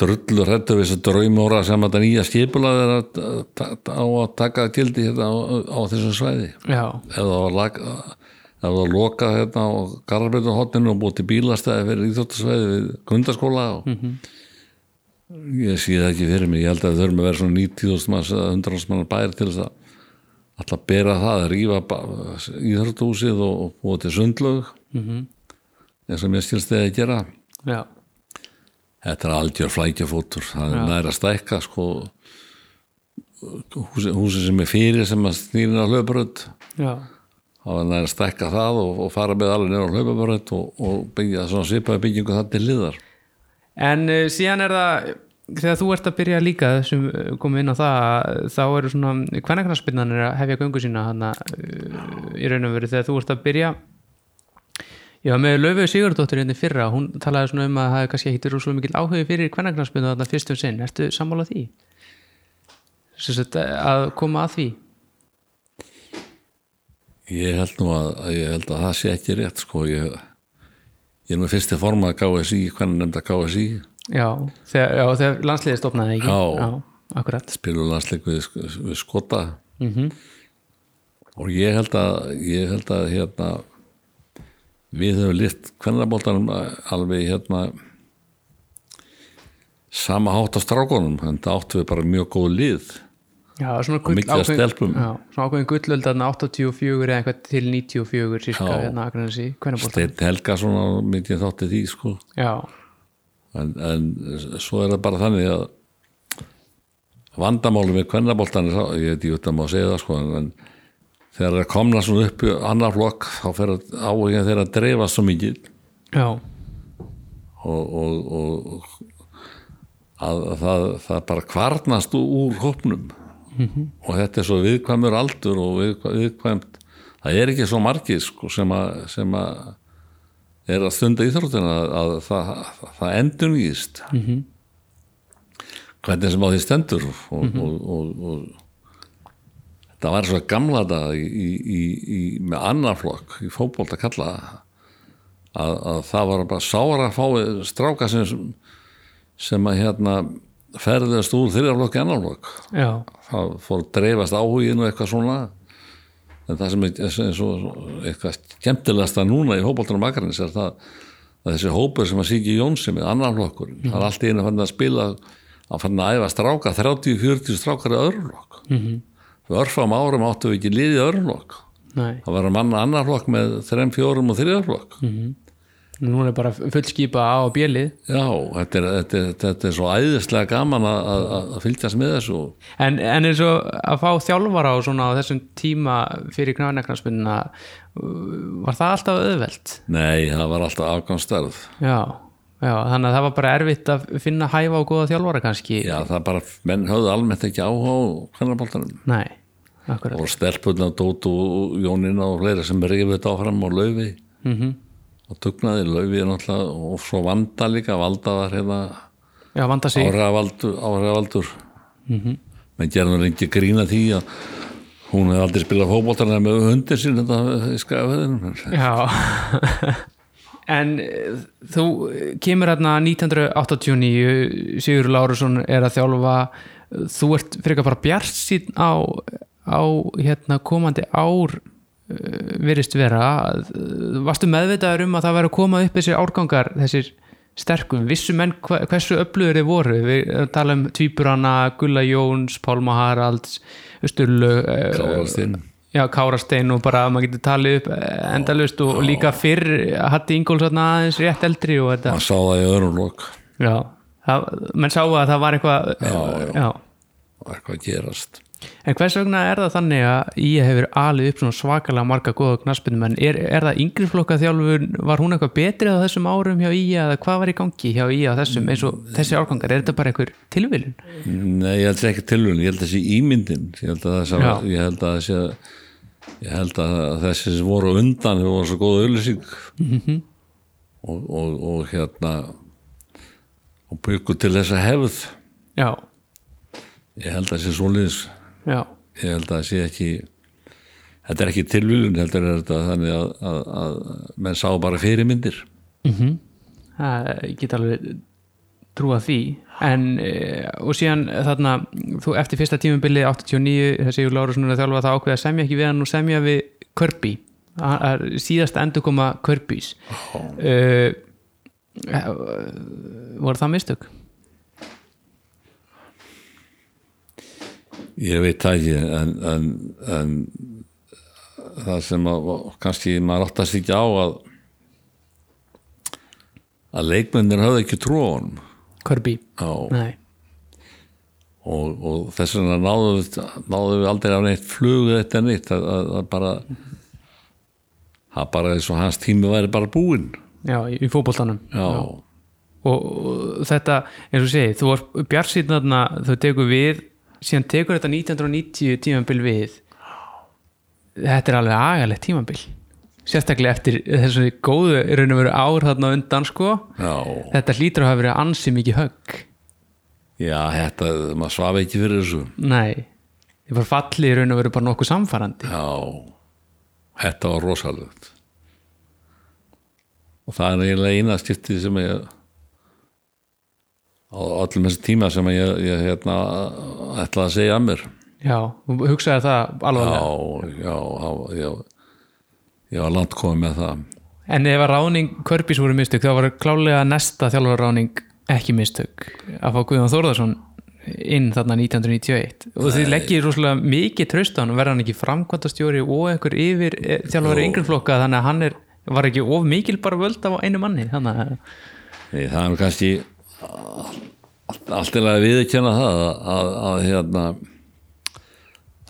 drullur hrættu við þessu draumóra sem að þetta nýja skipulað er að, að, á að taka gildi hérna á, á þessum svæði Já, ef það var lag, ef það var lokað hérna á Garabreitunhotninu og búið til bílastæði fyrir íþjóttasvæði við grundaskóla og ég sé það ekki fyrir mig ég held að það þurfum að vera svona 90.000 manns eða 100.000 mann bæri til þess að alltaf bera það að rífa íþjóttahúsið og, og búið til sundlög eins og mér skilst þegar að gera. Já, Þetta er aldjör flækjafótur, það er næra stækka sko. Húsi, húsi sem er fyrir sem að snýrin á hlauparöld já það er næra stækka það og, og fara með alveg nefnir á hlauparöld og, og byggja svona svipaði byggingu það til liðar En uh, síðan er það þegar þú ert að byrja líka sem komið inn á það þá eru svona hvernaknarsbyrnanir að hefja göngu sína hana, uh, í raun og veru þegar þú ert að byrja. Já, með Laufey Sigurdóttir hérna fyrra, hún talaði svona um að það kannski ekki verið svo mikil áhugi fyrir hvernaknarsbyrna þarna fyrstum sinn, ertu sammála því? Sagt, að koma að því Ég held nú að, að ég held að það sé ekki rétt sko. Ég, ég er með fyrsti forma KSI, hvernig nefnda KSI Já, þegar, já, þegar landsliðið stopnaði ekki? Já. akkurat. Spilur landsleik við, við skota. Mm og ég held að ég held að hérna við höfum lift kvennabóltanum alveg hérna sama hátt á strákonum en það áttu við bara mjög góð lið Já, svona gull stelpum. Já, svona ákveðin gullöld þarna 84 eða eitthvað til 94 sírka Já. hérna Akranesi, Steinn Helgason á myndi ég þátti því sko. Já, en, en svo er það bara þannig að vandamáli með kvennabóltan ég veit ég veit að má segja það sko en, þegar það komna svona upp í annar flokk þá fer áhugin þeirra að dreifa svo mikið. Já, og, og, og að, að það, það bara kvarnast úr hópnum og þetta er svo viðkvæmur aldur og viðkvæm, viðkvæmt það er ekki svo margir sko, sem, að, sem að er að stunda íþróttina að, að það, það endur nýðist -hmm. hvernig sem á því stendur og, og, og, og það var svo gamla dag í, í, í, í, með annar flokk í fótbolt að kalla að, að það var bara sára að fá stráka sem, sem að hérna ferðast úr þriðarflokk í annar flokk. Já, það fór að dreifast áhugin og eitthvað svona. En það sem er eins og eitthvað skemmtilegasta núna í hópoltunum Akarins er það að þessi hópur sem að Siki Jónsi með annar flokkur það er allt í einu fann að spila að fann að æfa stráka 30-40 strákar í öðrum flokk. Mm -hmm. fyrir örfam árum áttu við ekki liðið í öðrum flokk. Nei. Það var að manna annar flokk með 3-4 og 3 flokk Nú er bara fullskipa á bjelið já, þetta er, þetta, er, þetta er svo æðislega gaman að, að, að fylgjast með þessu. En, en eins og að fá þjálfara og svona á þessum tíma fyrir knæðnæknarspunna var það alltaf auðvelt? nei, það var alltaf afgangsstærð Já, já, þannig að það var bara erfitt að finna hæfa og góða þjálfara kannski. Já, það bara, menn höfðu almennt ekki áhuga á kvennarboltanum Nei, akkurat. Og stelpunna og Dótu og Jónina og fleira sem rifið þetta áfram á laufi mm -hmm. Og dugnaði er náttúrulega og svo vanda líka, valda var hérna áhrifavaldur áhrifavaldur. Menn gerðum ekki grína því að hún hefði aldrei spilað fótboltana með hundir sín þetta í skafæðinu Já. En eh, þú kemur hérna 1989 Sigur Lárusson er að þjálfa. Þú ert fyrir bara bjart sín á, á hérna komandi ár eh, virðist vera varstu meðvitaður um að það væri að koma upp þessir árgangar, þessir sterkum, vissu menn hversu öflugur þeir voru, við tala um tvíburana, Gulla Jóns, Pálma Haralds Sturlu Klárast inn Já, Kárastein og bara maður getur talið upp endalust og, og líka fyrr Hatti Ingóls aðeins rétt eldri maður sá það í öðrum það, menn sáu að það var eitthvað Já, já. já. eitthvað gerast En hvers vegna er það þannig að Ía hefur alið upp svakalega marga góða knaspinu en er, er það yngri flokka þjálfur var hún eitthvað betri á þessum árum hjá Ía eða hvað var í gangi hjá Ía á þessum eins og þessi árgangar, er þetta bara einhver tilviljun? Nei, ég held ekki tilvun, ég held þessi ímyndin. Ég held að þessi, ég held að þessi ég held að þessi sem voru undan þau voru svo góð auðlýsing Mhm. og, og, og hérna og byggu til þessa hefð. Já, ég held að þessi svoleiðis já, ég held að það sé ekki þetta er ekki tilvílun heldur er þetta þannig að, að, að menn sá bara fyrirmyndir. Það ég get alveg trúa því. En e, og síðan þarna þú eftir fyrsta tímubili 89 þessi Sigur Lárusson er að þjálfa það ákveða að semja ekki við hann og semja við Kirby Það er síðast endur koma Kirbys uh, voru það mistök? Ég veit það ekki en, en, en það sem að, kannski maður áttast ekki á að að leikmennir höfðu ekki Já, nei. Og, og þess vegna náðu, við- náðu við aldrei á neitt flugu þetta neitt að, að, að bara það bara eins og hans tími væri bara búinn. Já, í, í fótboltanum. Já, og, og þetta, eins og segi þú var bjarsýtn þarna, þú tekur við síðan tekur þetta 1990 tímabil við. Þetta er alveg agalegt tímabil. Sérstaklega eftir þessu góðu raun og veru ár þarna undan sko. Já, þetta hlýtur að hafa verið ansi mikið högg. Já þetta, maður svaf ekki fyrir þessu. Nei, ég var fallið raun og veru bara nokkuð samfarandi. Já, þetta var rosalegt. Og það er eiginlega eina skiptið sem ég á öllum þessi tíma sem ég, ég hérna, ætlaði að segja að mér. Já, hugsaði það alvarlega? Já, já, já, já. Ég var langt komið með það. En ef að ráning Körbís voru mistök þá var klálega næsta þjálfarráning ekki mistök. Að fá Guðjón Þórðarsson inn þarna 1991 og þið leggir rosalega mikið tröst á hann verða hann ekki framkvæmtastjóri og einhver yfir eh, þjálfari yngri flokka? Þannig að hann er, var ekki of mikil bara völd af einu manni? Þannig að Nei, það er kannski allt- til að viðkjanna það að, að, að hérna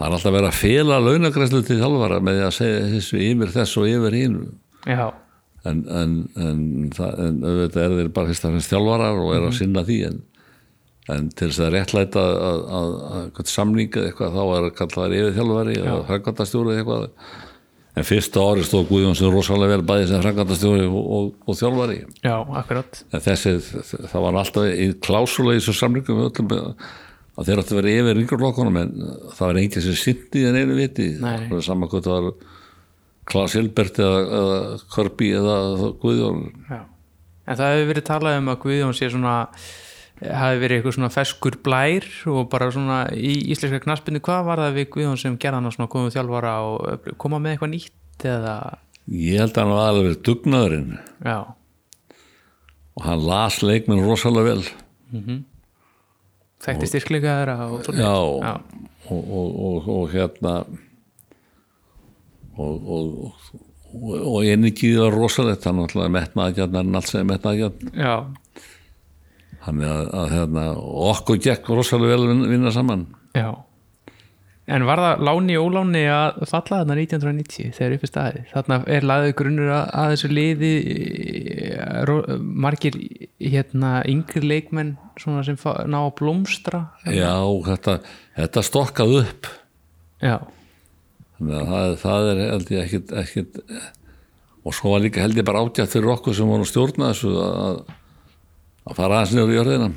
það er alltaf verið að fela launagræslu til þjálfara með að segja þessu yfir þess og yfir hín já, en, en, en, það, en auðvitað er þeir bara fyrst að finnst þjálfarar og er að sinna því en, en til þess að réttlæta að, að, að, að samninga eitthvað þá er að kalla þær yfir þjálfari eða frangandastjóri eitthvað en fyrsta ári stóð Guðjón sem rosalega vel bæði sem frangandastjóri og, og, og þjálfari. Já, akkurat. En þessi, það var alltaf í klásula í þessu samlingum að þeir áttu að vera yfir yngreflokkunum en það var enginn sem syndi en einu viti. Saman hvað það var Klaas Hilbert eða, eða Körbi eða Guðjón. Já. En það hefur verið talað um að Guðjón sé svona hafi verið eitthvað svona feskur blær og bara svona í íslenska knaspinu hvað var það við Guðjón sem gerða hann að svona komið þjálfara og koma með eitthvað nýtt eða, ég held að hann var alveg dugnaðurinn. Já, og hann las leikmenn rosalega vel. Þekkti styrkleika þeirra og svona já, Já. Og, og, og, og hérna og og, og, og einingið var rosalegt. Hann náttúrulega metnaðgjarn en allt sem metnaðgjarn já, hann er að, að hérna, okkur gekk rosalega vel að vinna- saman. Já. En var það láni og óláni að falla þarna 1990 þegar uppi staði? Þarna er laðið grunnur að, að þessu liði eh, margir hérna yngri leikmenn sem ná að blómstra já, þetta, þetta stokkað upp. Já, þannig að það, það er held ég ekkit, ekkit og svo var líka held ég bara ágætt fyrir okkur sem voru stjórna þessu að, að fara aðeins niður í jörðina.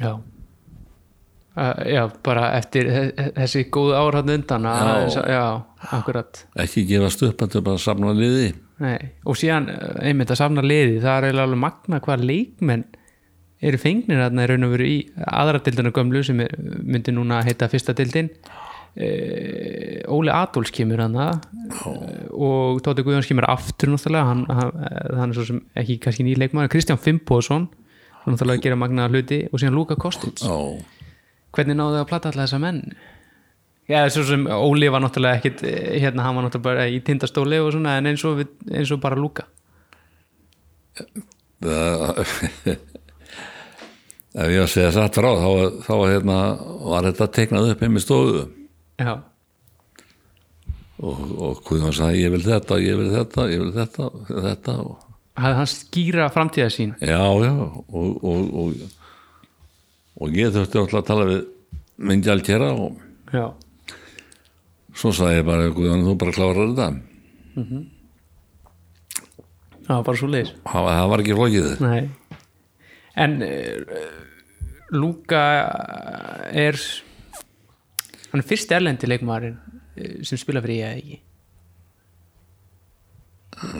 Já. Uh, já, bara eftir þe- þessi góðu ár hann undan að, Já. já, akkurat. Ekki gefast upp þetta er bara að samna liði. Nei. og síðan uh, einmitt að safna liði það er eiginlega alveg magna hvað leikmenn eru fengnir þarna í raun og veru í aðra dildina gömlu sem er, myndi núna heita fyrsta dildin uh, Óli Adolfs kemur hann og Tóti Guðjóns kemur aftur náttúrulega hann, hann, hann er svo sem ekki kannski ný leikmaður Kristján Fimboðsson hann náttúrulega að gera magnaða hluti og síðan Luka Kostic. Já, hvernig náðu þau að plata alltaf þessa menn? Já, svo sem Óli var náttúrulega ekkit eh, hérna, hann var náttúrulega bara í tindastóli og svona en eins og, við, eins og bara Luka. Það ef ég að segja satt frá þá, þá hérna, var þetta teiknað upp heim í stofu. Já, og, og Guðjón sagði ég vil þetta, ég vil þetta, ég vil þetta þetta og, hafði hann skýra framtíða sín. Já, já og, og, og, og ég þurfti alltaf að tala við myndi allt gera og Já, svo sagði ég bara Guðjón þú bara klárar þetta. Það var bara svo leis það, það var ekki flókið. Nei. En uh, Luka er hann er fyrst erlendi leikmaðurinn eh, sem spila fyrir ég eða ekki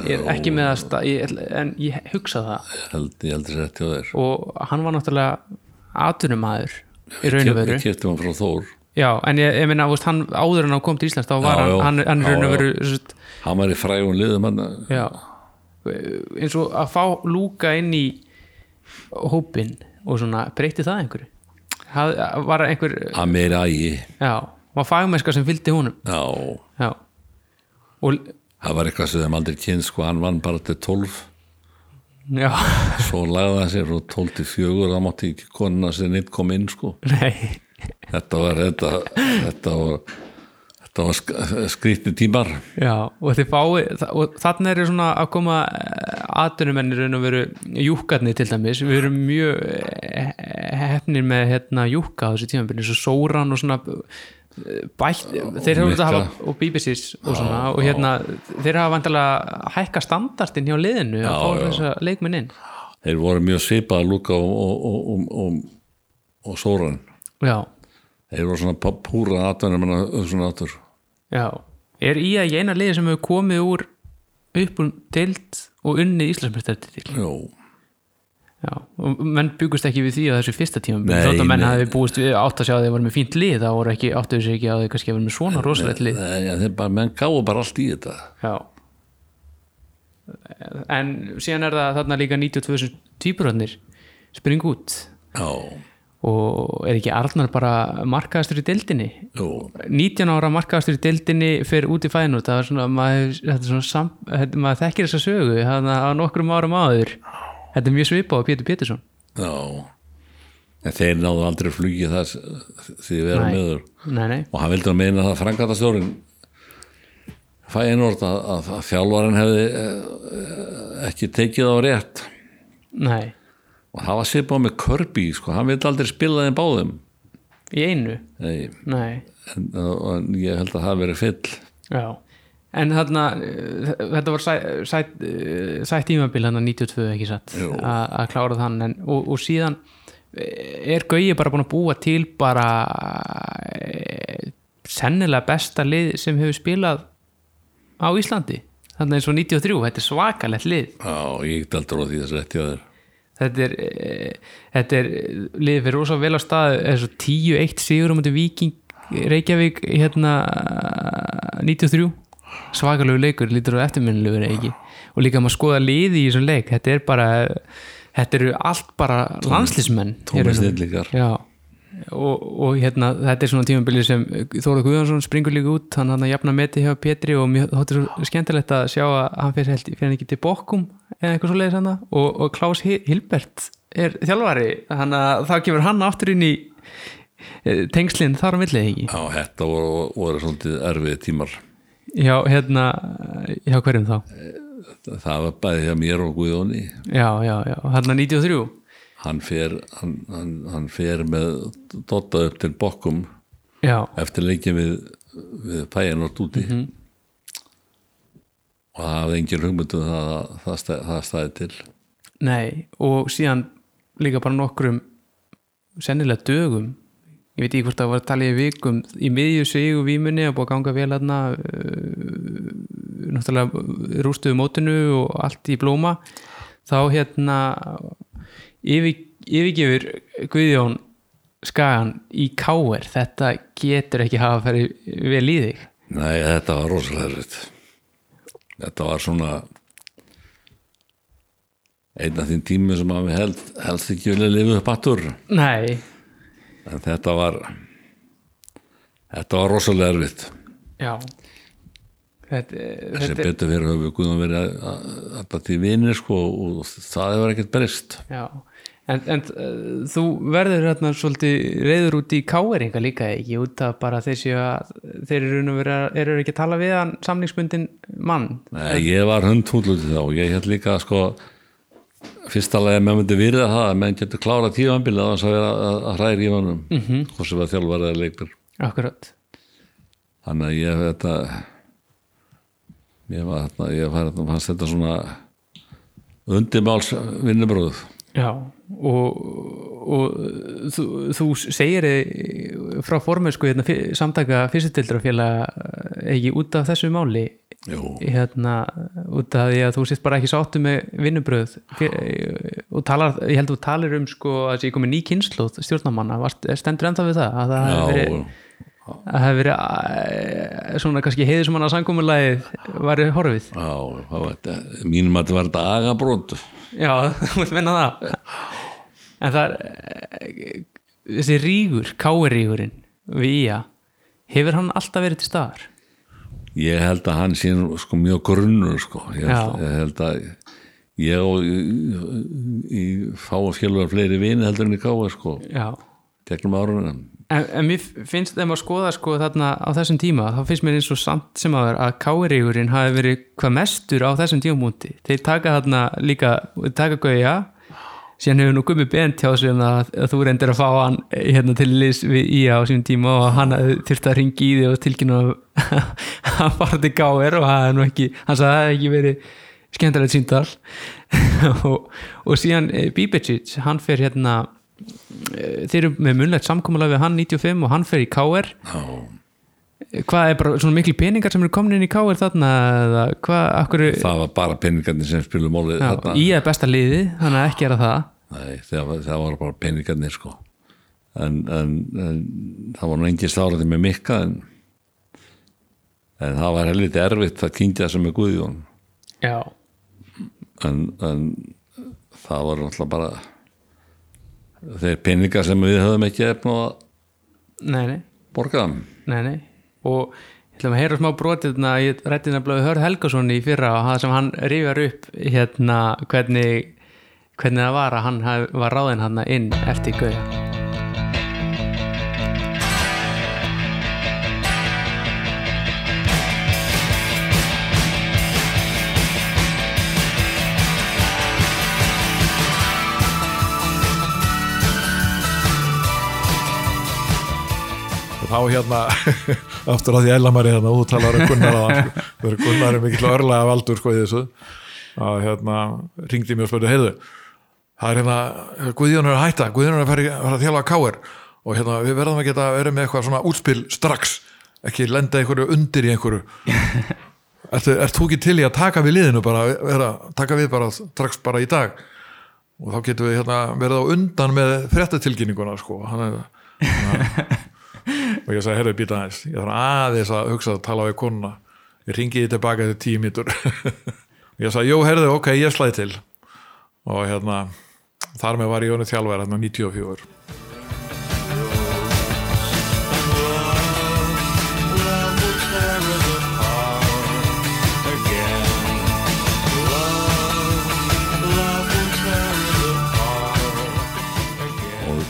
Ég er ekki með að sta, ég, en ég hugsa það. Ég held, ég held og hann var náttúrulega atunumæður í raun og veru. ég kefti hann frá Þór. Já, en ég, ég veist, hann áður en hann kom til Íslands þá var Já, já. hann, hann, raun og veru hann var í frægum liðum eins og að fá Lúka inn í hópin og svona breytti það einhverju? Haf, var einhver að meira ægi. Já, var fagmennska sem fylgdi honum? Já, já. Og það var eitthvað sem þeim aldrei kynst sko, hann vann bara til 12 já, svo lagði hann sér frá 12 til 4 það mátti ekki konuna sem neitt kom inn sko. nei. Þetta var þetta, þetta var þetta var sk skrítni tímar. Já, og fái og þannig er svona að koma aðdunumennir raun og veru júkkarnir til dæmis, við erum mjög eh, hefnir með hérna júkka á þessu eins og Sóran og svona eh, bætt, þeir hafa hafa og BBC's og svona og hérna, þeir hafa vantilega hækka standartinn hjá liðinu að fá já. þessa leikminn inn. Þeir voru mjög svipað að lúka og, og, og, og, sóran Já, þeir voru svona púra atvinnum svona aftur já. Er í að eina liði sem hefur komið úr upp um deild og unnið Íslandsmestari til Jó, Já, og menn byggust ekki við því á þessu fyrsta tíma þótt að menn hafi búist við átt að sjá að þeir voru með fínt lið þá voru ekki, áttu þessu ekki að þeir kannski vera með svona rosalegt lið. þeir bara, menn gáðu bara allt í þetta. Já. En síðan er það þarna líka 92 týpuröðnir spring út. Já, og er ekki Arnar bara markaðastur í deildinni? Jú, 19 ára markaðastur í deildinni fyrir út í fæðinu það er svona, maður, er svona sam, maður þekkir þessa sögu þannig að á nokkrum árum áður þetta er mjög svipað á Pétur Pétursson. Já. En þeir náðu aldrei að flugja það því við erum meður nei, nei, og hann vildi að meina það frangatastjórin fæ einort að, að, að þjálfarinn hefði eh, ekki tekið á rétt. Nei. Og það var svipað með Kirby sko, hann vildi aldrei spila þeim báðum. Í einu, Nei, nei. En, en ég held að það verið fyll. Já, en þarna eh, þetta var sætt sæ, sæ tímabil hann 92 ekki satt? Að klára þann en, og, og síðan er Gauji bara búin að búa til bara sennilega besta lið sem hefur spilað á Íslandi? Þannig eins og 93, þetta er svakalegt lið. Já, ég daldur á því þess að þetta er, e, þetta er liðið fyrir rosa vel á stað eins og 10-1 sigur um þetta Víking Reykjavík hérna 93 svakalegu leikur lítur á eftirminnilegur ekki. Og líka maður skoða liði í þessum leik þetta er bara þetta eru allt bara landslísmenn já. Og, og hérna þetta er svona tímabilið sem Þóra Guðjónsson springur líka út hann hann að jafna meti hjá Pétri og mér þóttir svo skemmtilegt að sjá að hann fyrir, held, fyrir hann ekki til Bokkum eða eitthvað svo leiðis hann og, og Klaus Hi- Hilbert er þjálfari þannig að þá kemur hann aftur inn í eh, tengslinn þar á millið ekki? Já, þetta voru, voru svolítið erfið tímar já hérna hjá hverjum þá? Það var bæði hjá mér og Guðjóni. Já já já. Hann að 93 hann fer, hann, hann, hann fer með Dotta upp til Bokkum já. eftir leikið við, við Pæjanort úti. Og það hafði engin hugmyndu það, að það, stæ, það stæði til. Nei, og síðan líka bara nokkrum sennilega dögum ég veit ekki hvort það var að tala í vikum. Í miðju sig og vímunni að búið að ganga vel aðna náttúrulega rústuðu mótinu og allt í blóma. Þá hérna yfir, yfirgefur Guðjón Skagan í káer þetta getur ekki hafa farið vel í þig. Nei, þetta var rosalega erfitt. Þetta var svona einn af þín tími sem að við held, helst ekki vilja lifa upp aftur. Nei, en þetta var þetta var rosalega erfitt. Já. Þetta, sem þetta, betur fyrir höfu Guðan verið alltaf til vinir sko og það hefur ekkert breyst. Já, en, en uh, þú verður hérna svolítið reyður út í káeringa líka ekki? Út af bara séu að þeir eru, eru ekki að tala við hann samningsbundin mann? Nei, ég var hundhúllutið þá. Ég held líka sko fyrsta lagi að menn myndi virða það að menn getur klára tífambilið að þess að vera að, að hræri í honum mm. -hmm. hvort sem var þjálfari eða leikur Akkurat þannig að ég þetta ég var þarna ég fannst þetta svona undirmáls vinnubröð Já, og, og þú, þú segir frá formensku hérna, fyr- samtaka fyrstutildrafélag ekki út af þessu máli hérna, út af því að þú sést bara ekki sáttu með vinnubröð og talar, ég held að þú talir um sko að þessi komið ný kynnslóð stjórnamanna, stendur ennþá við það? Að það hefur verið, að það hefur verið eh, svona kannski heiður sem hann að sangumulagið var horfið? Já, það var þetta mínum að þetta var þetta agabrót já, þú veit menna það. En það er eh, þessi rígur, káirígurinn við ía, hefur hann alltaf verið til staðar? Ég held að hann sé sko mjög grunnur sko, ég held, ég held að ég og fá að félögur fleiri vini heldur en í káa sko, tegnum árunum. En, en mér finnst þeim að skoða sko þarna á þessum tíma, þá finnst mér eins og samt sem að að káirígurinn hafi verið hvað mestur á þessum tímamúti þeir taka þarna líka, taka gauja síðan hefur nú gummi bent hjá sig um að, þú reyndir að fá hann eh, hérna til liðs við ía á sínum tíma og hann þurfti að ringi í þig og tilkynna að hann fara til gáir og hann, sagði að það hefði ekki verið skemmtilegt síndal og, og síðan eh, Bíbecic, hann fer hérna eh, þeir eru með munlegt samkomulega við hann 95 og hann fer í KR já, hvað er bara svona miklu peningar sem eru komin inn í KR þarna eða hvað, akkur það var bara peningarnir sem spilum málið já, þarna. í að besta liði, þannig að ekki gera það Nei, það var, það var bara peningarnir sko. En, en, en það var nú engin stárandi með mikka en, en það var helviti erfitt að kynkja sem er Guðjón. Já, en, en það var náttúrulega bara þeir peningar sem við höfum ekki efna að nei, nei, borga þeim. Nei, nei og ég ætlum að heyra smá brotið þarna, ég rætti nefnilega Hörð Helgason í fyrra og það sem hann rifjar upp hérna hvernig hvernig það var að hann var ráðinn hann inn eftir Gauja og þá hérna aftur að því ellamari hérna og þú talar um Gunnar að það er Gunnar er mikill örlega valdur sko í þessu. Að hérna ringdi mér og spurði heyrðu það er hérna Guðjón er að hætta, Guðjón er að fara, að þjála að káir og hérna við verðum að geta verið með eitthvað svona útspil strax ekki lenda einhverju undir í einhverju. Ert þú ekki til í að taka við liðinu bara, vera, taka við bara strax bara í dag? Og þá getum við hérna verið á undan með fréttatilkynninguna sko. Hann er, hann, og ég sagði, herru, býta aðeins ég þarf aðeins að hugsa að tala við konuna. Ég ringi því tilbaka til tíu mítur og ég sagði, jú, herru, ok, ég slæði til. Og hérna þar með var ég honum þjálfæri hérna 94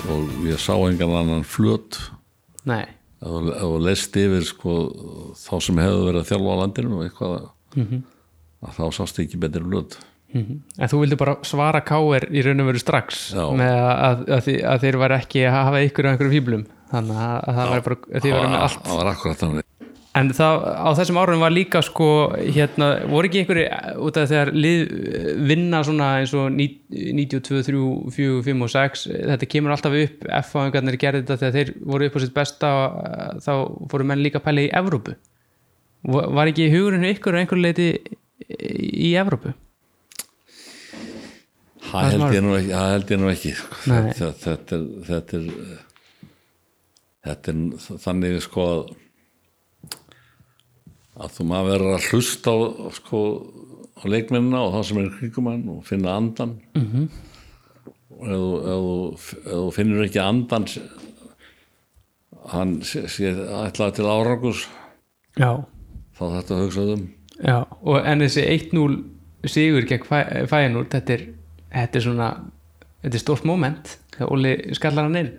og, ég sá engan annan flöt nei, ef þú- leist yfir sko, þá sem hefur verið að þjálfa á landinu og eitthvað að þá sást ekki betri flöt en þú vildi bara svara káir í raun og veru strax Já. með að, að, að, að þeir væri ekki að hafa ykkur á einhverjum fýblum þannig að, að það væri bara að það var akkurat þannig En það, á þessum árum var líka sko, hérna, voru ekki einhverju út af þegar lið vinna svona eins og ní- 92, 3, 4, 5 og 6 þetta kemur alltaf upp F-fáingarnir gerði þetta þegar þeir voru upp á sitt besta eh, þá fóru menn líka að pæla í Evrópu Va- Var ekki hugurinn ykkur á einhverju leiti í Evrópu? það held held ég nú ekki. Nei. Þetta, þetta, er, þetta er þetta er þannig sko að að þú maður verður að hlusta á, sko, á leikmennina og það sem er í kringum hann og finna andan mm -hmm. og ef þú, finnur ekki andan hann sé, sé ætlaði til árangus Já, þá þetta hugsaðu um. Já og en þessi 1-0 sigur gegn Fæ- Fæjanúr þetta er, þetta er svona þetta er stórt moment þegar Óli skallar hann inn.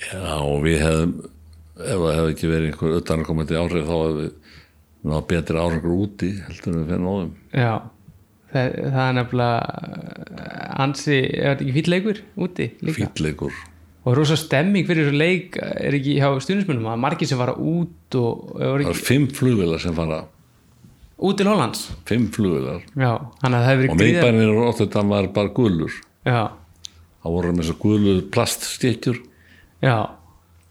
Já, og við hefðum ef það hefði ekki verið einhver utanakomandi áhrif þá hefði náða betri árangur úti heldur við á þeim Já, það, það er nefnilega ansi, er þetta ekki fýll leikur úti líka? Fýtleikur og rosa stemming fyrir þessu leik er ekki hjá stuðnismunum að margir sem fara út og, og það ekki, er fimm flugvilar sem fara út til Hollands? Fimm flugvilar Já, þannig að það hefur og verið gríðar miðbænir og óttu þetta var bara gulur. Já, það voru með þessar gulur plaststykjur já,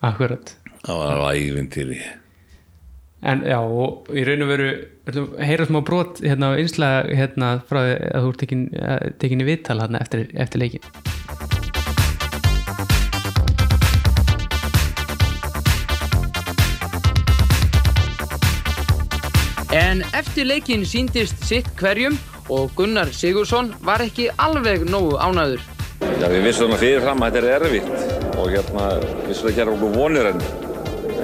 akkurat. Það var ævintýri En já, og í raun og veru að heyra smá brot hérna á einslega hérna frá því að þú ert tekin, eh, tekin í viðtal hérna eftir, eftir leikin En eftir leikinn síndist sitt hverjum og Gunnar Sigursson var ekki alveg nógu ánæður. Já, við vissum það fyrirfram að þetta er erfitt og hérna vissum það gera okkur vonir en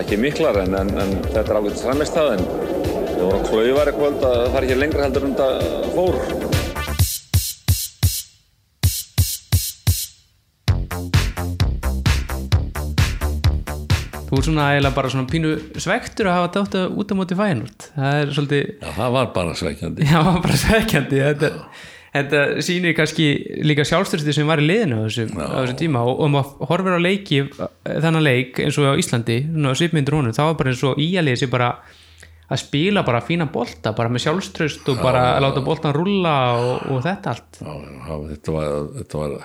ekki miklar en, en, en þetta er alveg framistað en við vorum klauvar eitthvað að það fara ekki lengra heldur en þetta fór. Þú ert svona eiginlega bara svona pínu svektur að hafa dátt út á móti fæinult það er svolítið Já, það var bara sveikjandi Já, það var bara svekkjandi. Þetta, þetta sýnir kannski líka sjálfstyrsti sem var í liðinu á þessum, á þessum tíma. Og, og maður horfir á leiki þennan leik eins og á Íslandi svipmyndur þá var bara eins og íalið sem bara að spila bara fína bolta bara með sjálfströst og bara að láta boltan rulla og, og þetta allt. Já, já, þetta var þetta var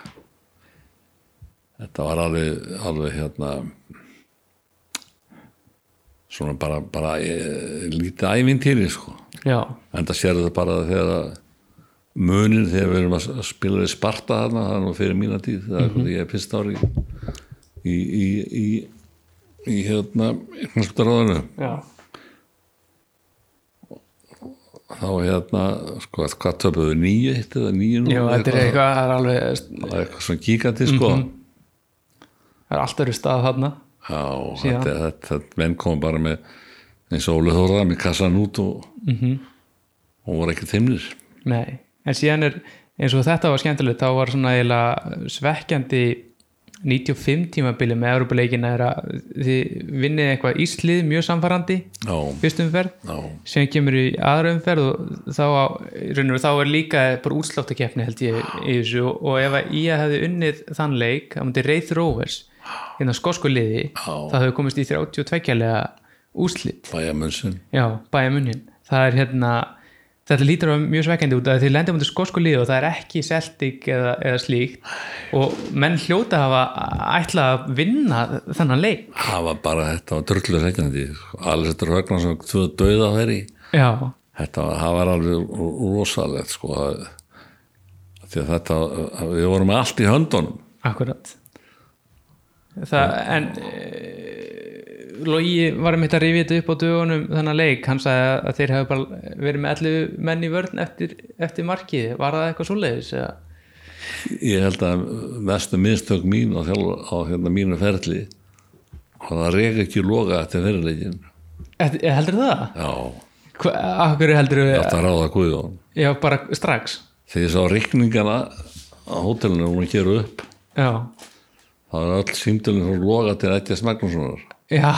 þetta var alveg, alveg hérna svona bara, bara e, lítið ævintýri sko. Já, en það sér þetta bara þegar að munin þegar við erum að að spila við Sparta þarna, það er nú fyrir mína tíð það er mm ég er fyrst ári í, í, í, í hérna já, þá hérna, sko, hvað töpuðu nýju eitt eða nýju nú þetta er eitthvað það er alveg, það er eitthvað svona kíkandi sko. Það er alltaf eru stað þarna. Já, þetta, þetta, þetta menn kom bara með eins og Óli Þórða með kassan út og, Mhm. og voru ekki þeimnir Nei, en síðan er eins og þetta var skemmtilegt, þá var svona eiginlega svekkjandi 95 tímabili með Európa-leikina er að þið vinnið eitthvað íslið mjög samfarrandi Já, fyrstu umferð, já, síðan kemur í aðra umferð og þá, á, í raun og veru, þá er líka bara útsláttakefni held ég í þessu. Og, og ef að Ía hefði unnið þann leik, það myndi Reith Rovers hérna skosku liði, það hefði komist í 32 lega úslit bæjamunsin Já, bæja munnin það er hérna þetta lítur á mjög svekkandi út að þið lendum undir skosku lið og það er ekki Celtic eða, eða slíkt. Og menn hljóta hafa ætla að vinna þennan leik. Það var bara, þetta var drullu sækjandi Alessandur Högnarsson, tvö döða þeirri. Já, þetta var, var alveg rosalegt sko að, því að þetta, við vorum með allt í höndunum. Akkurat. Það, en e, Logi var með þetta rifið þetta upp á dögunum þennan leik, hann sagði að þeir hefur bara verið með 11 menn í vörn eftir, eftir markið, var það eitthvað svoleiðis eða? ég held að mestu minnstök mín á, á hérna mínu ferli það reyk ekki loga eftir fyrirleikin Eftir- heldur það? já, akkur heldur við þetta ráða Guðjón. Já, bara strax. Þegar ég sá reikningana á hótelinu og hún geru upp. Já, það var öll símdölinn frá loga til Ættjas Magnússonar já.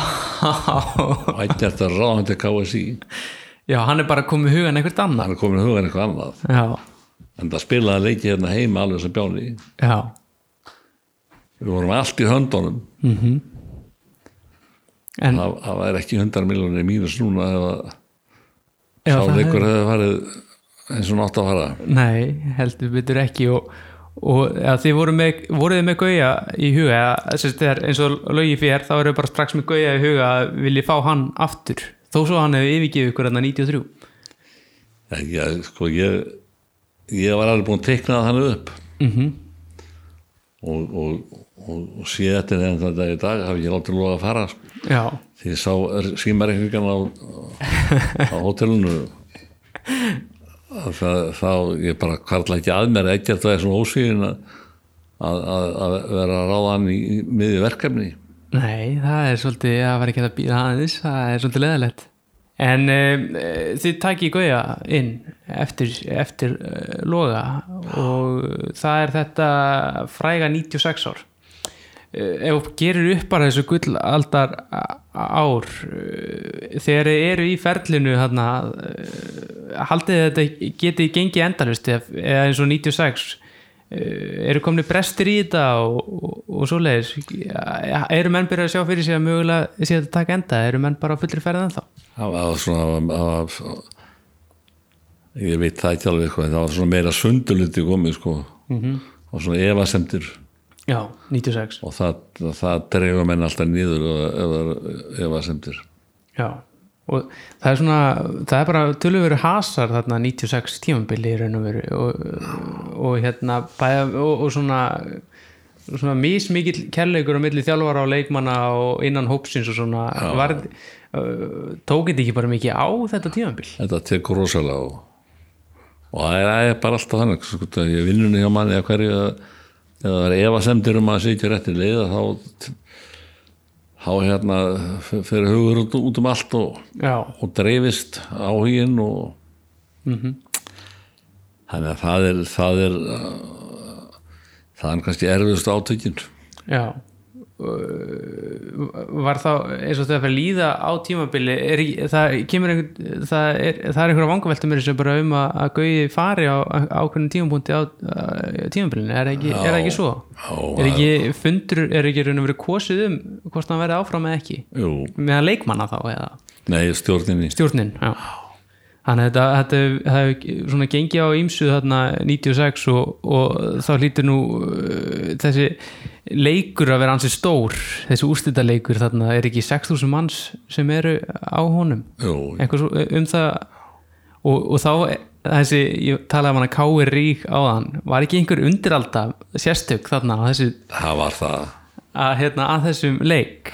Og Ættjas er ráðan til KSI já, hann er bara komið hugan eitthvað annar hann er komin í hugan eitthvað annað. Já, en það spilaði leiki hérna heima alveg sem bjáni. Já, við vorum allt í höndunum. En það, það var ekki 100 miljonir mínus núna ef já, að sá það leikur er- hefði farið eins og nátt að fara. Nei, heldur betur ekki og, og ja, þið voru með, voruð með gauja í huga þegar, eins og lögi fyrir þá eru bara strax með gauja í huga að vilji fá hann aftur. Þó svo hann hefur yfirgifið ykkur hérna 93 ekki að sko ég ég var alveg búin að teikna þannig upp. Mm og, og, og, og sé þetta en þetta í dag hafi ég látið loga að fara sko. já, því ég sá símareikningan á, á að það, þá ég bara kvarla ekki að mér ekkert það er svona ósvíðin að, að, að, að vera að ráða hann í, í miði verkefni. Nei, það er svolítið það var ekki að býða aðeins, það er svolítið leðalegt en um, þið takið gauja inn eftir, eftir uh, loga og það er þetta fræga 96 ár. Uh, ef gerir upp bara þessu gullaldar ár þegar eru í ferlinu þarna, haldið þetta getið gengið endalust eða eins og 96 uh, eru komni brestir í þetta og, og, og svoleiðis. Ja, eru menn byrjað að sjá fyrir sig að mögulega sé þetta taka enda, eru menn bara á fullri ferð ennþá? Það var svona ég veit það ekki alveg hvað, það var svona meira sunduluti komið sko. Og svona efasemtir já, 96 og það, það dreifur menn alltaf niður ef það er efasemtir já, og það er svona það er bara tölur hasar þarna 96 tímabili í raun og veru. Og, og hérna bæða, og, og svona svona mismikill kærleikur á milli þjálfara og leikmanna og innan hópsins og svona. Var, tók þetta ekki bara mikið á þetta tímabil? Þetta tekur rosalega og, og það er, bara alltaf þannig sko, að ég vinnunni hjá manni að hverju eða það er efasemdir um að sitja rétti leið þá þá hérna f- fer hugur út, um allt og, og dreifist áhugin og þannig að það er það er uh, það er kannski erfiðust átökin. Já var þá eins og þegar fyrir líða á tímabili er, ekki- það kemur einhvern það er, það er einhverja vangaveltum mér sem bara um að, að gauði fari á ákveðnum tímapunkti á, á tímabilinu, er, ekki, er það ekki svo? Já, er ekki fundur, er ekki raun og verið kosið um hvort hann verið áfram eða ekki? Jú, meðan leikmanna þá eða? Nei, stjórninni. Stjórnin, já þannig að þetta, þetta hefur svona gengið á ímsu þarna 96 og, og þá hlýtur nú uh, þessi leikur að vera ansi stór. Þessi úrstita leikur þarna er ekki 6.000 manns sem eru á honum? Svo um það og, og þá þessi, ég talaði um hana Káir Rík á þann var ekki einhver undiralda sérstök þarna á þessu, það var það. að, hérna, að þessum leik?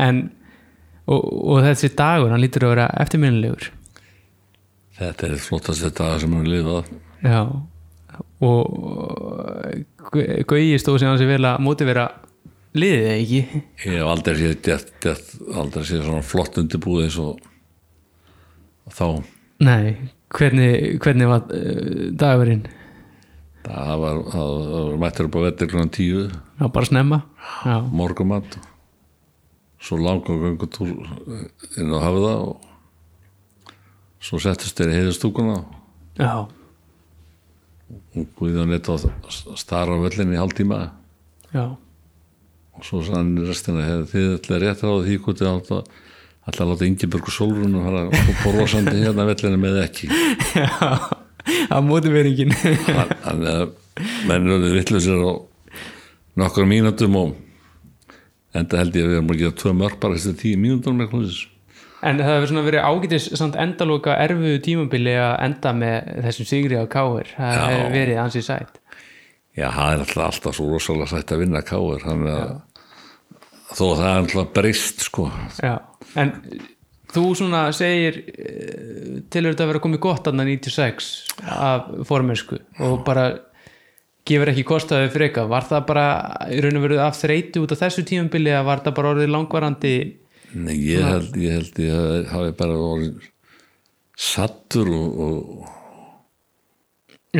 En og, og þessi dagur, hann lítur að vera eftirminnilegur þetta er flottast þetta sem hann lifað. Já. Og Gauji stóð sem hann sér vel að mótivera liðið eða ekki? Ég hef aldrei séð gert, gert, aldrei séð svona flott undirbúið eins og þá. Nei, hvernig, hvernig var uh, dagurinn? það var, það var mættur upp á vettir klukkan tíu. Já, bara snemma. Já, morgumat svo langa göngutúr inn á hafða og svo settist þeir í heiðustúkuna já, og Guðjón eitt á stara á völlinni í hálftíma. Já. Og svo sann restina þið ætlaði rétt á því hvort þið átt að alltaf láta Ingeborg og Solrún að fara borosandi hérna vellinu með ekki. Að mótiveringin þannig að menn eru vittlusir á nokkra mínútum og enda held ég að við erum að gera tvö mörg bara þessi tíu mínútum eitthvað þess en það hefur svona verið ágætis samt endaloka erfiðu tímabili að enda með þessum sigri á káir það Já. hefur verið ansið sætt. Já, það er alltaf, alltaf svo rosalega sætt að vinna káir þannig að þó að það er alltaf breyst sko. Já, en þú svona segir eh, þetta að vera komið gott annan 96 af formensku og bara gefur ekki kostaði freka var það bara í raun og veru af þreyti út af þessu tímabili að var það bara orðið langvarandi Nei, ég held ég, held ég hafi- hafi bara orðið sattur og, og,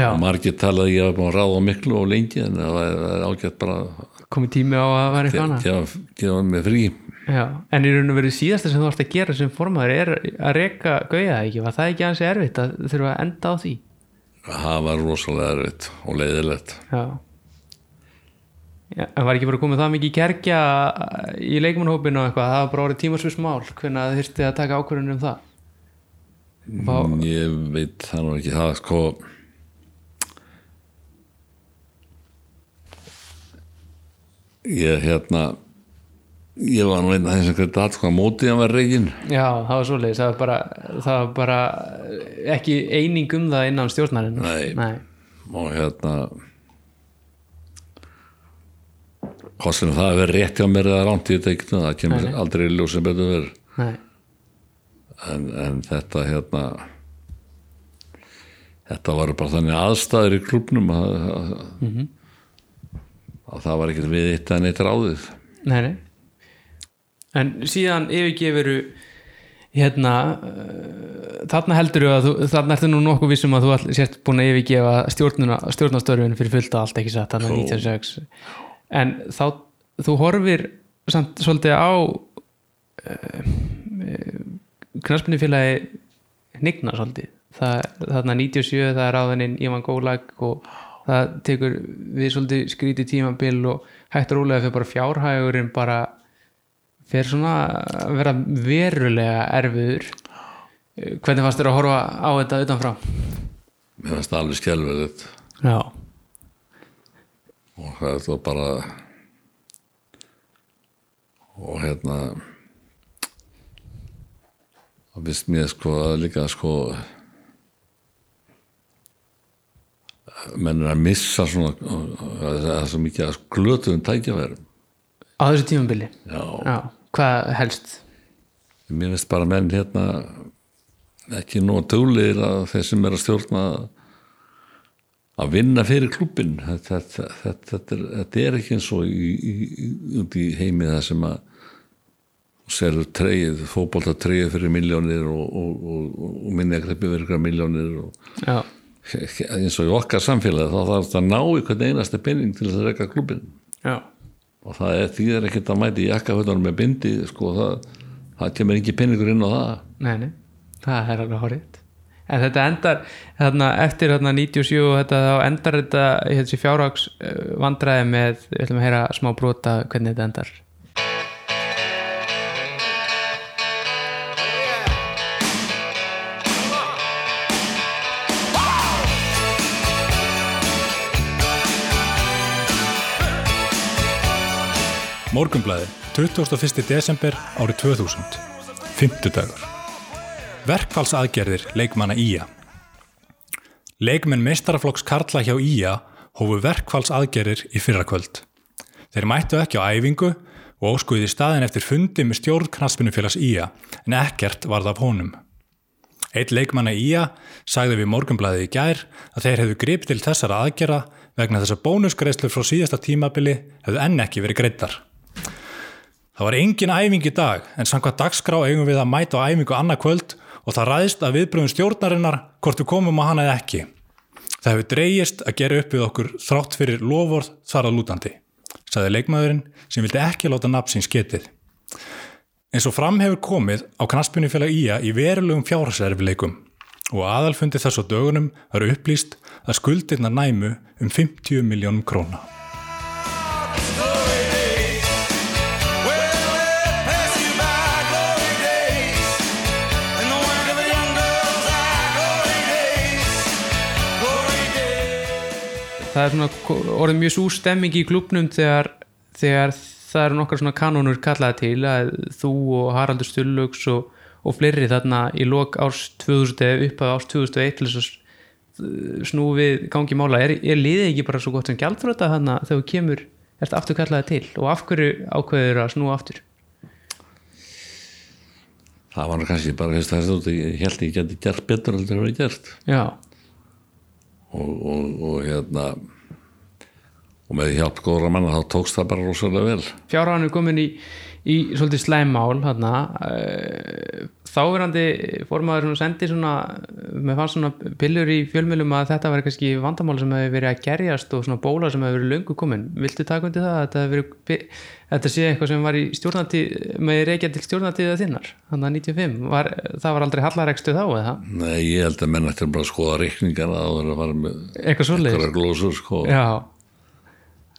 og margir talaði ég hafi búin að ráða miklu og lengi en það var- er ágætt bara komið tími á að vera eitthvað annað. gefa, mig frí. Já, en í raun og veru síðasta sem þú varst að gera sem formaður er að reka gauja það ekki, var það ekki ansi erfitt að þurfa að enda á því? Það var rosalega erfitt og leiðilegt. Já Já, en var ekki bara komið það mikið kerkja í leikmannhópinu og eitthvað, það var bara orðið tímasvis mál hvernig það þyrfti að taka ákvörðunum um það Fá, ég veit það nú ekki það sko ég hérna ég var nú einn sem hvernig það sko að mótið hann var reygin Já, það var svoleiðis, það var bara, það var bara ekki eining um það innan stjórnarinn Nei. Nei. og hérna hvað sem það að vera rétt hjá mér eða ránt ég veit ekki það kemur Nei, aldrei í ljós sem betur verið en, en þetta hérna þetta var bara þannig aðstæður í klubnum að, að, Mhm. að það var ekkert við eitt en eitt ráðið. Nei, nei. En síðan yfirgefiru hérna uh, þarna heldur að þú, þarna ertu nú nokkuð vissum að þú sért búin að yfirgefa stjórnastörfin fyrir fullt allt ekki satt, þarna 96 en þá, þú horfir samt svolítið á uh, knaspinni hnigna svolítið. Þarna 97 það er áðaninn Ivan Gólag og það tekur við svolítið skrítið tímabil og hægt og rólega fyrir bara fjárhægurinn bara fyrir svona að vera verulega erfiður. Hvernig fannst þér að horfa á þetta utanfrá? mér finnst það alveg skelverið Já, og það er þá bara og hérna það vist mér sko að líka sko menn er að missa svona það er svo mikið að glötuðum tækjaverum á þessu tímabili? Já, Já, hvað helst? mér finnst bara menn hérna ekki nú duglegir að þeir sem er að stjórna að vinna fyrir klubbin þetta, þetta, þetta, er, þetta er ekki eins og í, í, í, út í heimi það sem að selur treið, fótbolta treið fyrir miljónir og, og, og, og minni að greppi ykkur miljónir eins og í okkar samfélagi þá þarf þetta að ná í hvern einasta penning til þess að reyka klubbin já, og það er því er ekkert að mæti jakkafötunum með bindi sko, það, það kemur ekki penningur inn á það. Nei, nei. Það er alveg horrið en þetta endar þarna, eftir þarna 97 og þetta, þá endar þetta þessi fjárhags vandræði með, við ætlum að heyra smá brota hvernig þetta endar Morgunblæði, 21. desember árið 2000, 50 dagur. Verkfallsaðgerðir leikmanna Ía. Leikmenn meistaraflokks Karla hjá Ía hófu verkfallsaðgerðir í fyrrakvöld. Þeir mættu ekki á æfingu og óskuði staðin eftir fundi með stjórn knaspinufélags Ía en ekkert varð af honum. Eitt leikmanna Ía sagði við morgunblæði í gær að þeir hefðu grip til þessara aðgerða vegna þess að bónusgreislur frá síðasta tímabili hefðu enn ekki verið greitar. Það var engin æfing í dag en samkvæmt dagskrá eigum við að mæta á æfingu annað kvöld og það ræðist að viðbröðum stjórnarinnar hvort við komum á hana eða ekki. Það hefur dreyjist að gera upp við okkur þrátt fyrir lofórð þar að lútandi, sagði leikmaðurinn sem vildi ekki láta nafn sín sketið. Eins og fram hefur komið á knaspunnifélag Ía í verulegum fjárhagserfileikum og aðalfundi þess á dögunum var upplýst að skuldirna næmu um 50 miljónum króna. Það er svona orðið mjög svo stemming í klubnum þegar, þegar það eru nokkar svona kanónur kallaði til að þú og Haraldur Stullöks og, og fleiri þarna í lok árs 2000 eða upp að árs 2001 til þess að snú við gangi mála. Er, er liðið ekki bara svo gott sem gjaldfröta þarna þegar þú kemur, ert aftur kallaði til? Og af hverju ákveður að snúa aftur? Það var kannski bara þess að ég held ég geti gert betur en það var gert. Já, og, og, og hérna og með hjálp góðra manna þá tókst það bara rosalega vel. Fjárhæðan er komin í, í svolítið þarna. Uh, þáverandi formaður svona sendi svona með fannst svona pillur í fjölmjölum að þetta var kannski vandamál sem hefur verið að gerjast og svona bóla sem hefur verið löngu komin. Viltu taka undir það að þetta, verið, þetta sé eitthvað sem var í stjórnatíð með reykja til stjórnatíða þinnar? Þannig að 95, var, það var aldrei hallarekstu þá eða? Nei, ég held að menn ættir bara að skoða reikningarna og vera að fara með eitthvað glósur sko. já,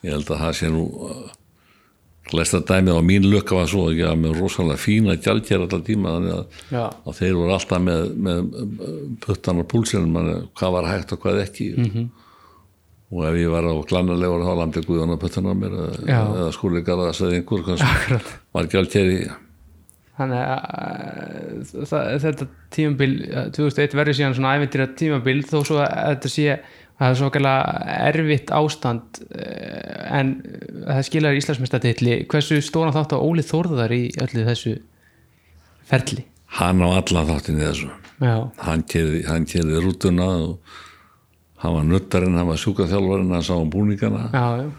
ég held að það sé nú uh, Lesta dæmið á mín lukka var svo að ég var með rosalega fína gjaldkjær alltaf tíma þannig að, að þeir voru alltaf með, með puttan á púlsinum hvað var hægt og hvað ekki Mhm. og ef ég var á glannalegur þá landi Guðjón að puttan á mér eða, Já. eða skúli garða að segja einhver var gjaldkjær í þannig að uh, þetta tímabil uh, 2001 verður síðan svona æventýra tímabil þó svo að þetta sé að það er svo kallega erfitt ástand uh, en það skilar Íslandsmestatilli hversu stóran þátt á Óli Þórðar í öllu þessu ferli? Hann á allan þáttin í þessu. Já, hann kerði rútuna og hann var nuttarinn, hann var sjúkaþjálfarinn hann sá um búningana. Já,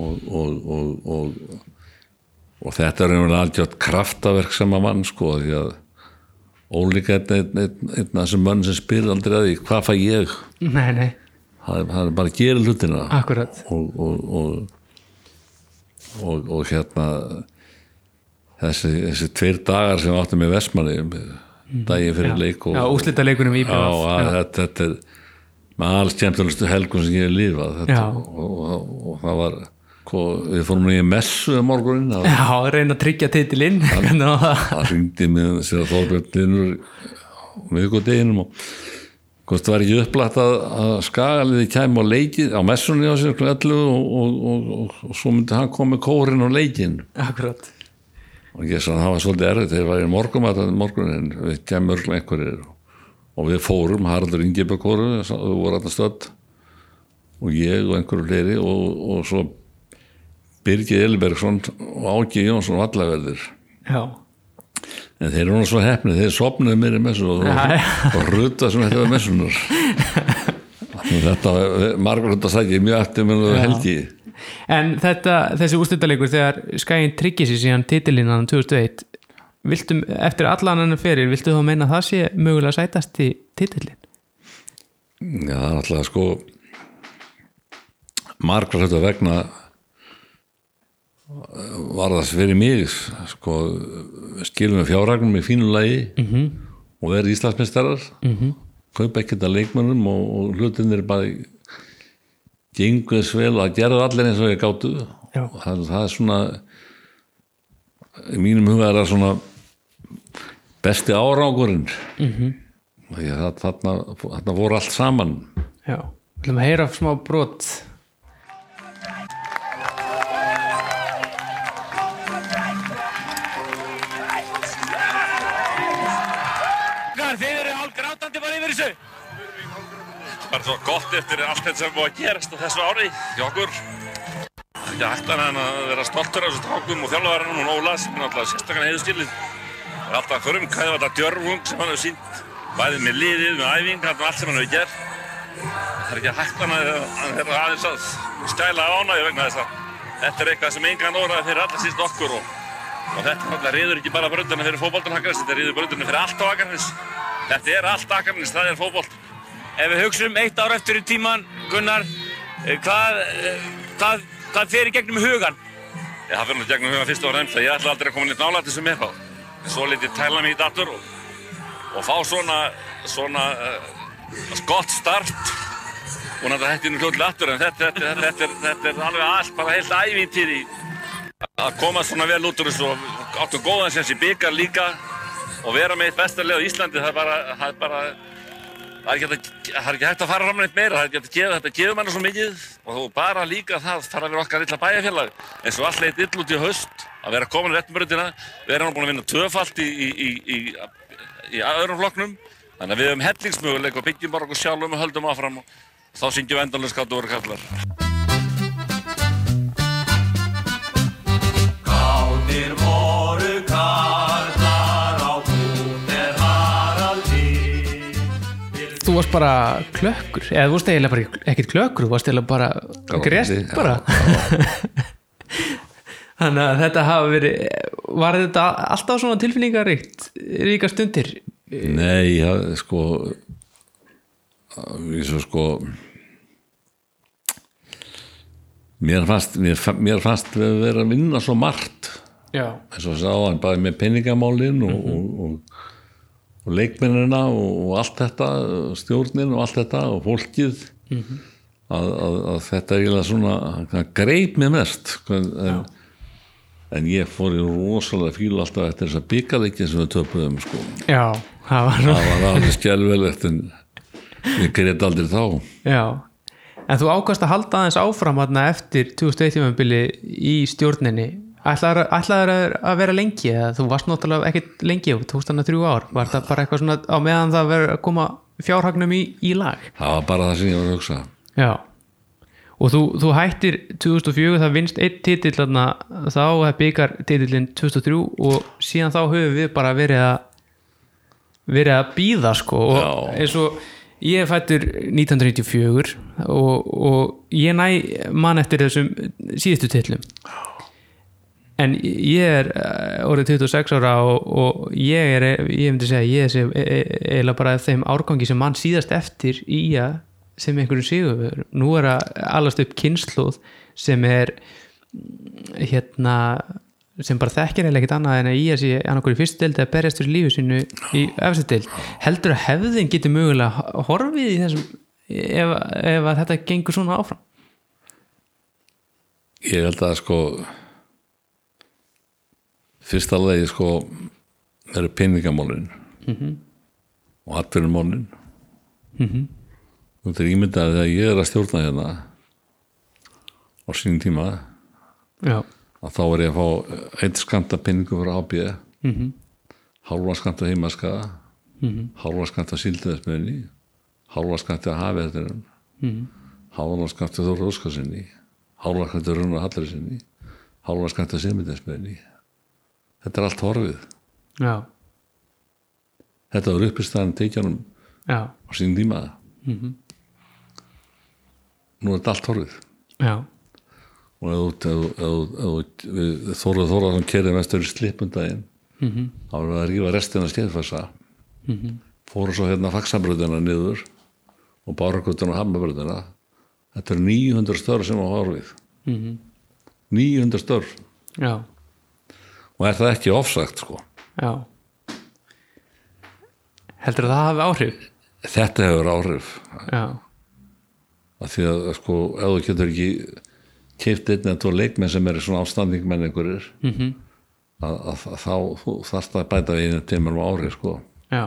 og, og, og, og, og þetta er einhverja algjört kraftaverk sem að mann sko því að ólíka einn, einn, af þessum mann sem spyrir aldrei að því hvað fæ ég? Nei, nei, það er, er bara að gera hlutina. Akkurat. Og, og, og, og, og hérna þessi, þessi tveir dagar sem áttum í Vestmanni daginn fyrir leik og, já, úslita leikunum í þetta, er með alls skemmtulegustu helgun sem ég þetta, Já. og, og, og það var við fórum í messu um morgunin já, reyna að tryggja titilinn. Það ringdi með Þorbjörnlinur miðgudeginum og hvort var ekki upplætt að, að skagaliði kæmi á leikið á messunni á sér og, og, og, og, og svo myndi hann koma með kórin á leikin akkurat, og ég sann að það var svolítið erfitt þegar var í morgum að það morgunin við kemur örglega einhverjir. Og við fórum, Haraldur Ingeberg voru við voru alltaf stödd. Og ég og einhverju fleiri og, og svo Birgir Elibergsson og Ági Jónsson vallaverðir. Já en þeir eru nú svo hefnið, þeir sopnuðu mér í messu og, já. og rutta sem þetta var messunar þetta margur þetta sækja mjög eftir með helgi En þetta, þessi úrstættalegur þegar skæin tryggir sér síðan titilinnan 2001 viltum, eftir allan annan ferir, viltu þá meina að það sé mögulega sætast í titilin? Já, það er alltaf sko margar þetta vegna var það fyrir mig sko, skilum við fjárragnum í fínu lagi -hmm. og verið Íslandsmeistarar mm -hmm. kaupa ekkert að leikmönnum og, og hlutin er bara genguðs vel að gera allir eins og ég gáttu það, það er svona í mínum huga er það svona besti árangurinn mm -hmm. það, þarna, þarna voru allt saman Já, við viljum heyra smá brot Bara svo gott eftir allt þetta sem er búið að gerast á þessu ári hjá okkur. Það er ekki hægt annað en að vera stoltur af þessu tákum og þjálfvarinn og Óla sem er náttúrulega sérstaklega heiðustilið. Það er alltaf frumkæði þetta djörfung sem hann hefur sínt bæðið með liðið, með æfing, allt sem hann hefur gert. Það er ekki hægt annað en að aðeins að stæla ánægju vegna þess að þetta er eitthvað sem engan óraði fyrir alla síst okkur og, og þetta riður ekki bara bröndina fyrir fótboltan Akarnes, þetta riður bröndina fyrir allt á Akarnes. Þetta er allt Akarnes, það er fótbolt. Ef við hugsaum eitt ár eftir í tíman, Gunnar, eh, hvað, eh, hvað, hvað fer í gegnum hugan? Já, það fyrir nú gegnum hugan fyrst og fremst að ég ætla aldrei að koma nýtt nálægt þessum eitthvað. Svo litið tæla mig í dator og, og fá svona, svona uh, gott start og náttúrulega er nú hljóðlega aftur en þetta, þetta, þetta, er, þetta er alveg allt bara heilt ævintýri að koma svona vel út úr þessu og áttum góðan sens í byggar líka og vera með eitt besta lið á Íslandi það er bara, það er bara það er ekki, hægt að, fara fram neitt meira, það er ekki hægt að gefa manni svo mikið. Og þú bara líka það fara að vera okkar illa bæjarfélag. Eins og allt leitt ill út í haust að vera komin í réttmörðina, við erum búin að vinna tvöfalt í, í, í, í, öðrum flokknum, þannig að við höfum hellingsmöguleik og byggjum bara okkur sjálfum og höldum áfram. Og þá syngjum við endanlega skátt og voru kallar. Þú varst bara klökkur. Eða þú varst eiginlega bara ekkert klökkur þú varst eiginlega bara grest bara. Þannig að þetta hafa verið var þetta alltaf svona tilfinningaríkt ríka stundir? Nei, já, sko ég svo sko mér fannst mér, mér fannst við vera að vinna svo margt. Já, eins og sá hann bæði með peningamálin og, og, og, og leikmennina og, allt þetta stjórnin og allt þetta og fólkið að, að, að þetta er eiginlega svona greip mér mest sko, en, en ég fór í rosalega fílu alltaf eftir þess að byggarleikin sem við töpuðum sko. já, það var það var alveg skjálfilegt en ég greit aldrei þá. Já. En þú ákast að halda aðeins áfram eftir 2001 í stjórninni ætlaður, að vera lengi eða þú varst náttúrulega ekkert lengi þú tókst hann að þrjú ár, var það bara eitthvað svona á meðan það verður að koma fjárhagnum í, í lag? Það var bara það sem ég var að hugsa. Já. Og þú, þú hættir 2004 það vinst einn titill þarna, þá það byggar titillin 2003 og síðan þá höfum við bara verið að verið að býða sko. Og Já. eins og ég fættur 1994 og, og ég næ mann eftir þessum síðustu titillum en ég er eh, orðið 26 ára og, og ég er, ég myndi segja ég er sem- eiginlega bara þeim árgangi sem mann síðast eftir í að sem einhverju sigur nú er að allast upp kynnslóð sem er hérna sem bara þekkir eða ekkert annað en að í að sé annarkur í fyrstu deild eða berjast fyrir lífi sínu í efstu deild. Heldur að hefðin getur mögulega horfið í þessum ef, ef að þetta gengur svona áfram? Ég held að sko fyrsta lagi sko eru peningamálin og atvinnumálin þú veit ímyndað þegar ég er að stjórna hérna á sínum tíma já, að þá er ég að fá eitt skamta peningu fyrir AB mm -hmm. hálfa skamta heimaskaða mm -hmm. hálfa skamta síldiðasmiðinni hálfa skamta hafið mm. hálfa skamta þóra óskarsinni hálfa skamta runna hallarisinni hálfa skamta semiðasmiðinni þetta er allt horfið. Já, þetta var uppistæðan teikjanum á sínum tíma. Nú er þetta allt horfið. Já. Og ef Þóruð Þóraðan kerið mestur í slipundaginn mm -hmm. þá var að rífa restina skeiðfassa mm -hmm. fóru svo hérna faksabröðina niður og bárakvöldina og hammabröðina þetta er 900 störf sem á horfið. Mm -hmm. 900 störf. Já, og er það ekki ofsagt sko? Já. Heldur að það hafi áhrif? Þetta hefur áhrif. Já, að því að sko ef þú getur ekki keift einn eða tvo leikmenn sem eru svona ástandingmenn einhverjir mm -hmm. að, að, að þá þú þarfst að bæta við einu tímur á ári sko. Já,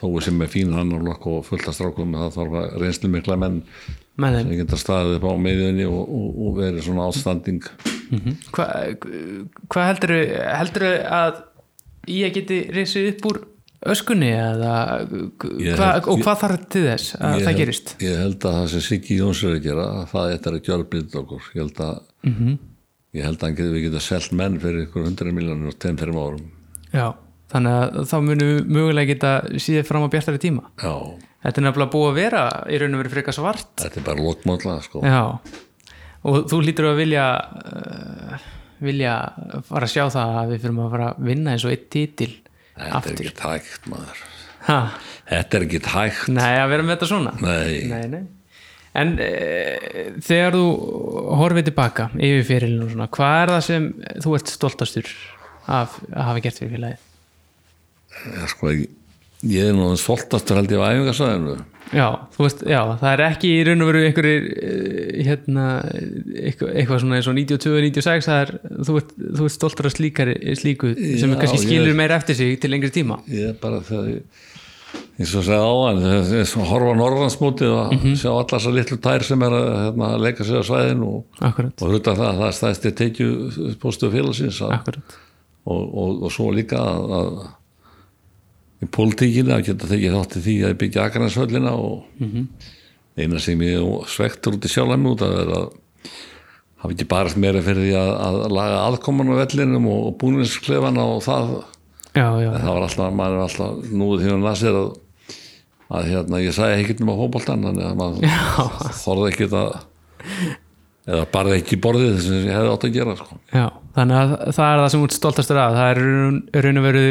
þó er sem er fín annarlokk og fullt að strákum það þarf að reynslu mikla menn sem geta staðið upp á meðinni og, og, og verið svona ástanding. Hvað hva heldur heldur að ég geti reysið upp úr öskunni eða hva, held- og hvað þarf til þess að það held- gerist? ég held að það sem Siggi Jóns er að gera það er að gjöra blind okkur. Ég held að Mhm. ég held að við geta selt menn fyrir ykkur hundra miljonir og tegum fyrir árum. Já, þannig að þá munum við mögulega geta síðið fram á bjartari tíma. Já, þetta er nefnilega búið að vera í raun og verið frekar svart. Þetta er bara lokmála sko. já, og þú hlýtur að vilja uh, vilja fara að sjá það að við fyrir að fara að vinna eins og eitt titil þetta er aftur. ekki tækt maður. Ha, þetta er ekki tækt nei, að vera með þetta svona? Nei, nei, nei. en e, þegar þú horfið tilbaka yfir fyrirlinu og svona, hvað er það sem þú ert stoltastur af að hafa gert fyrir félagið? Ég, sko, ég, ég er nú stoltastur held ég á æfingarsæðinu já, þú veist, já, það er ekki í raun og veru einhverjir eh, hérna, eitthvað, svona eins og 92-96 það er, þú ert, þú ert stoltur af slíkari, slíku sem Já, kannski ég- skilur meira eftir sig til lengri tíma. Ég er bara þegar ég, eins og segja á hann eins og horfa á norðansmótið og sjá allar þessar litlu tær sem er að hérna, leika sig á svæðin og, og hluta það, það stæðst ég tekju póstu félagsins að, og, og, og svo líka að, að í pólitíkinu að geta tekið þátt í því að byggja Akarnashöllina og eina sem ég svektur út í sjálfum út að vera hafa ekki barast meira fyrir því að, að laga aðkoman á vellinum og, og búninsklefana og það. Já, já, það var alltaf, maður er alltaf núið því að nasir að, að hérna, ég sagði ekkert um að fótboltan þannig að maður þorði ekkert að eða barði ekki borðið þess að ég hefði átt að gera sko. já, þannig að það er það sem þú stoltastur af. Það er raun- og veru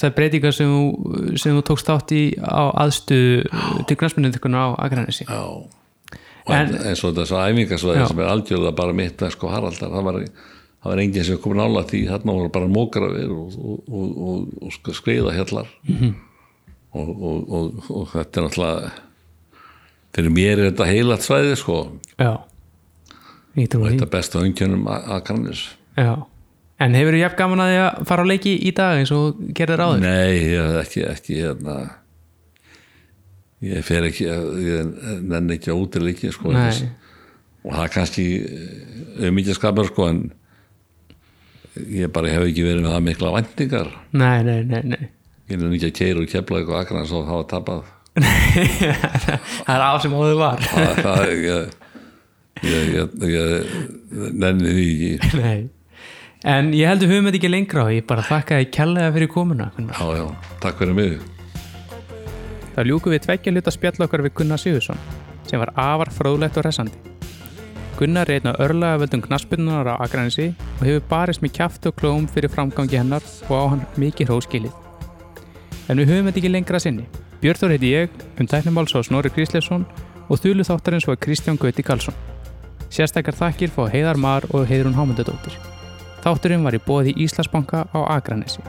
það breytingar sem þú, sem þú tókst átt í á aðstu til knastmyndindukunar á Akranesi. Já. En- eins og þessu æfingasvæði Já. sem er algjörlega bara mitt að sko Haraldar það var, það var enginn sem kom nála því. Þarna voru bara mógrafir og, og, og, og, og sk- skriða hellar Mhm. og, og, og, og þetta er náttúrulega fyrir mér er þetta heilat svæði sko. Já, ég trú því. Þetta er bestu öngjönnum að kannis já. en hefur þú jafn gaman að því að fara á leiki í dag eins og gerðir áður? Nei, ekki, ekki hérna, ég fer ekki ég nenni ekki að útileiki sko, Nei. þess, og það er kannski um mikið skapar sko en ég bara hef ekki verið með það mikla væntingar. Nei, nei, nei, nei. Ég er ekki að keira og kepla eitthvað akrans og hafa tapað. Það er á sem áður var. Það, ég, ég, ég nenni því ekki. Nei En ég heldur höfum þetta ekki lengra og ég bara þakka þið kærlega fyrir komuna. Já, já, takk fyrir mig Það ljúku við tveggja hluta spjall okkar við Gunnar Sigursson sem var afar fróðlegt og resandi. Gunnar er einn af örlaga völdum knaspinnunar á Akranesi og hefur barist með kjafti og klóm fyrir framgangi hennar og á hann mikið hróskilið. En við höfum þetta ekki lengra sinni. Björþór heiti ég, um tæknimáls á Snorri Gríslefsson og þúlu þáttarins var Kristján Gauti Karlsson. Sérstakar þakkir fá Heiðar Mar og Heiðrún Hámundadóttir. Þátturinn var í bóði Íslandsbanka á Akranesi.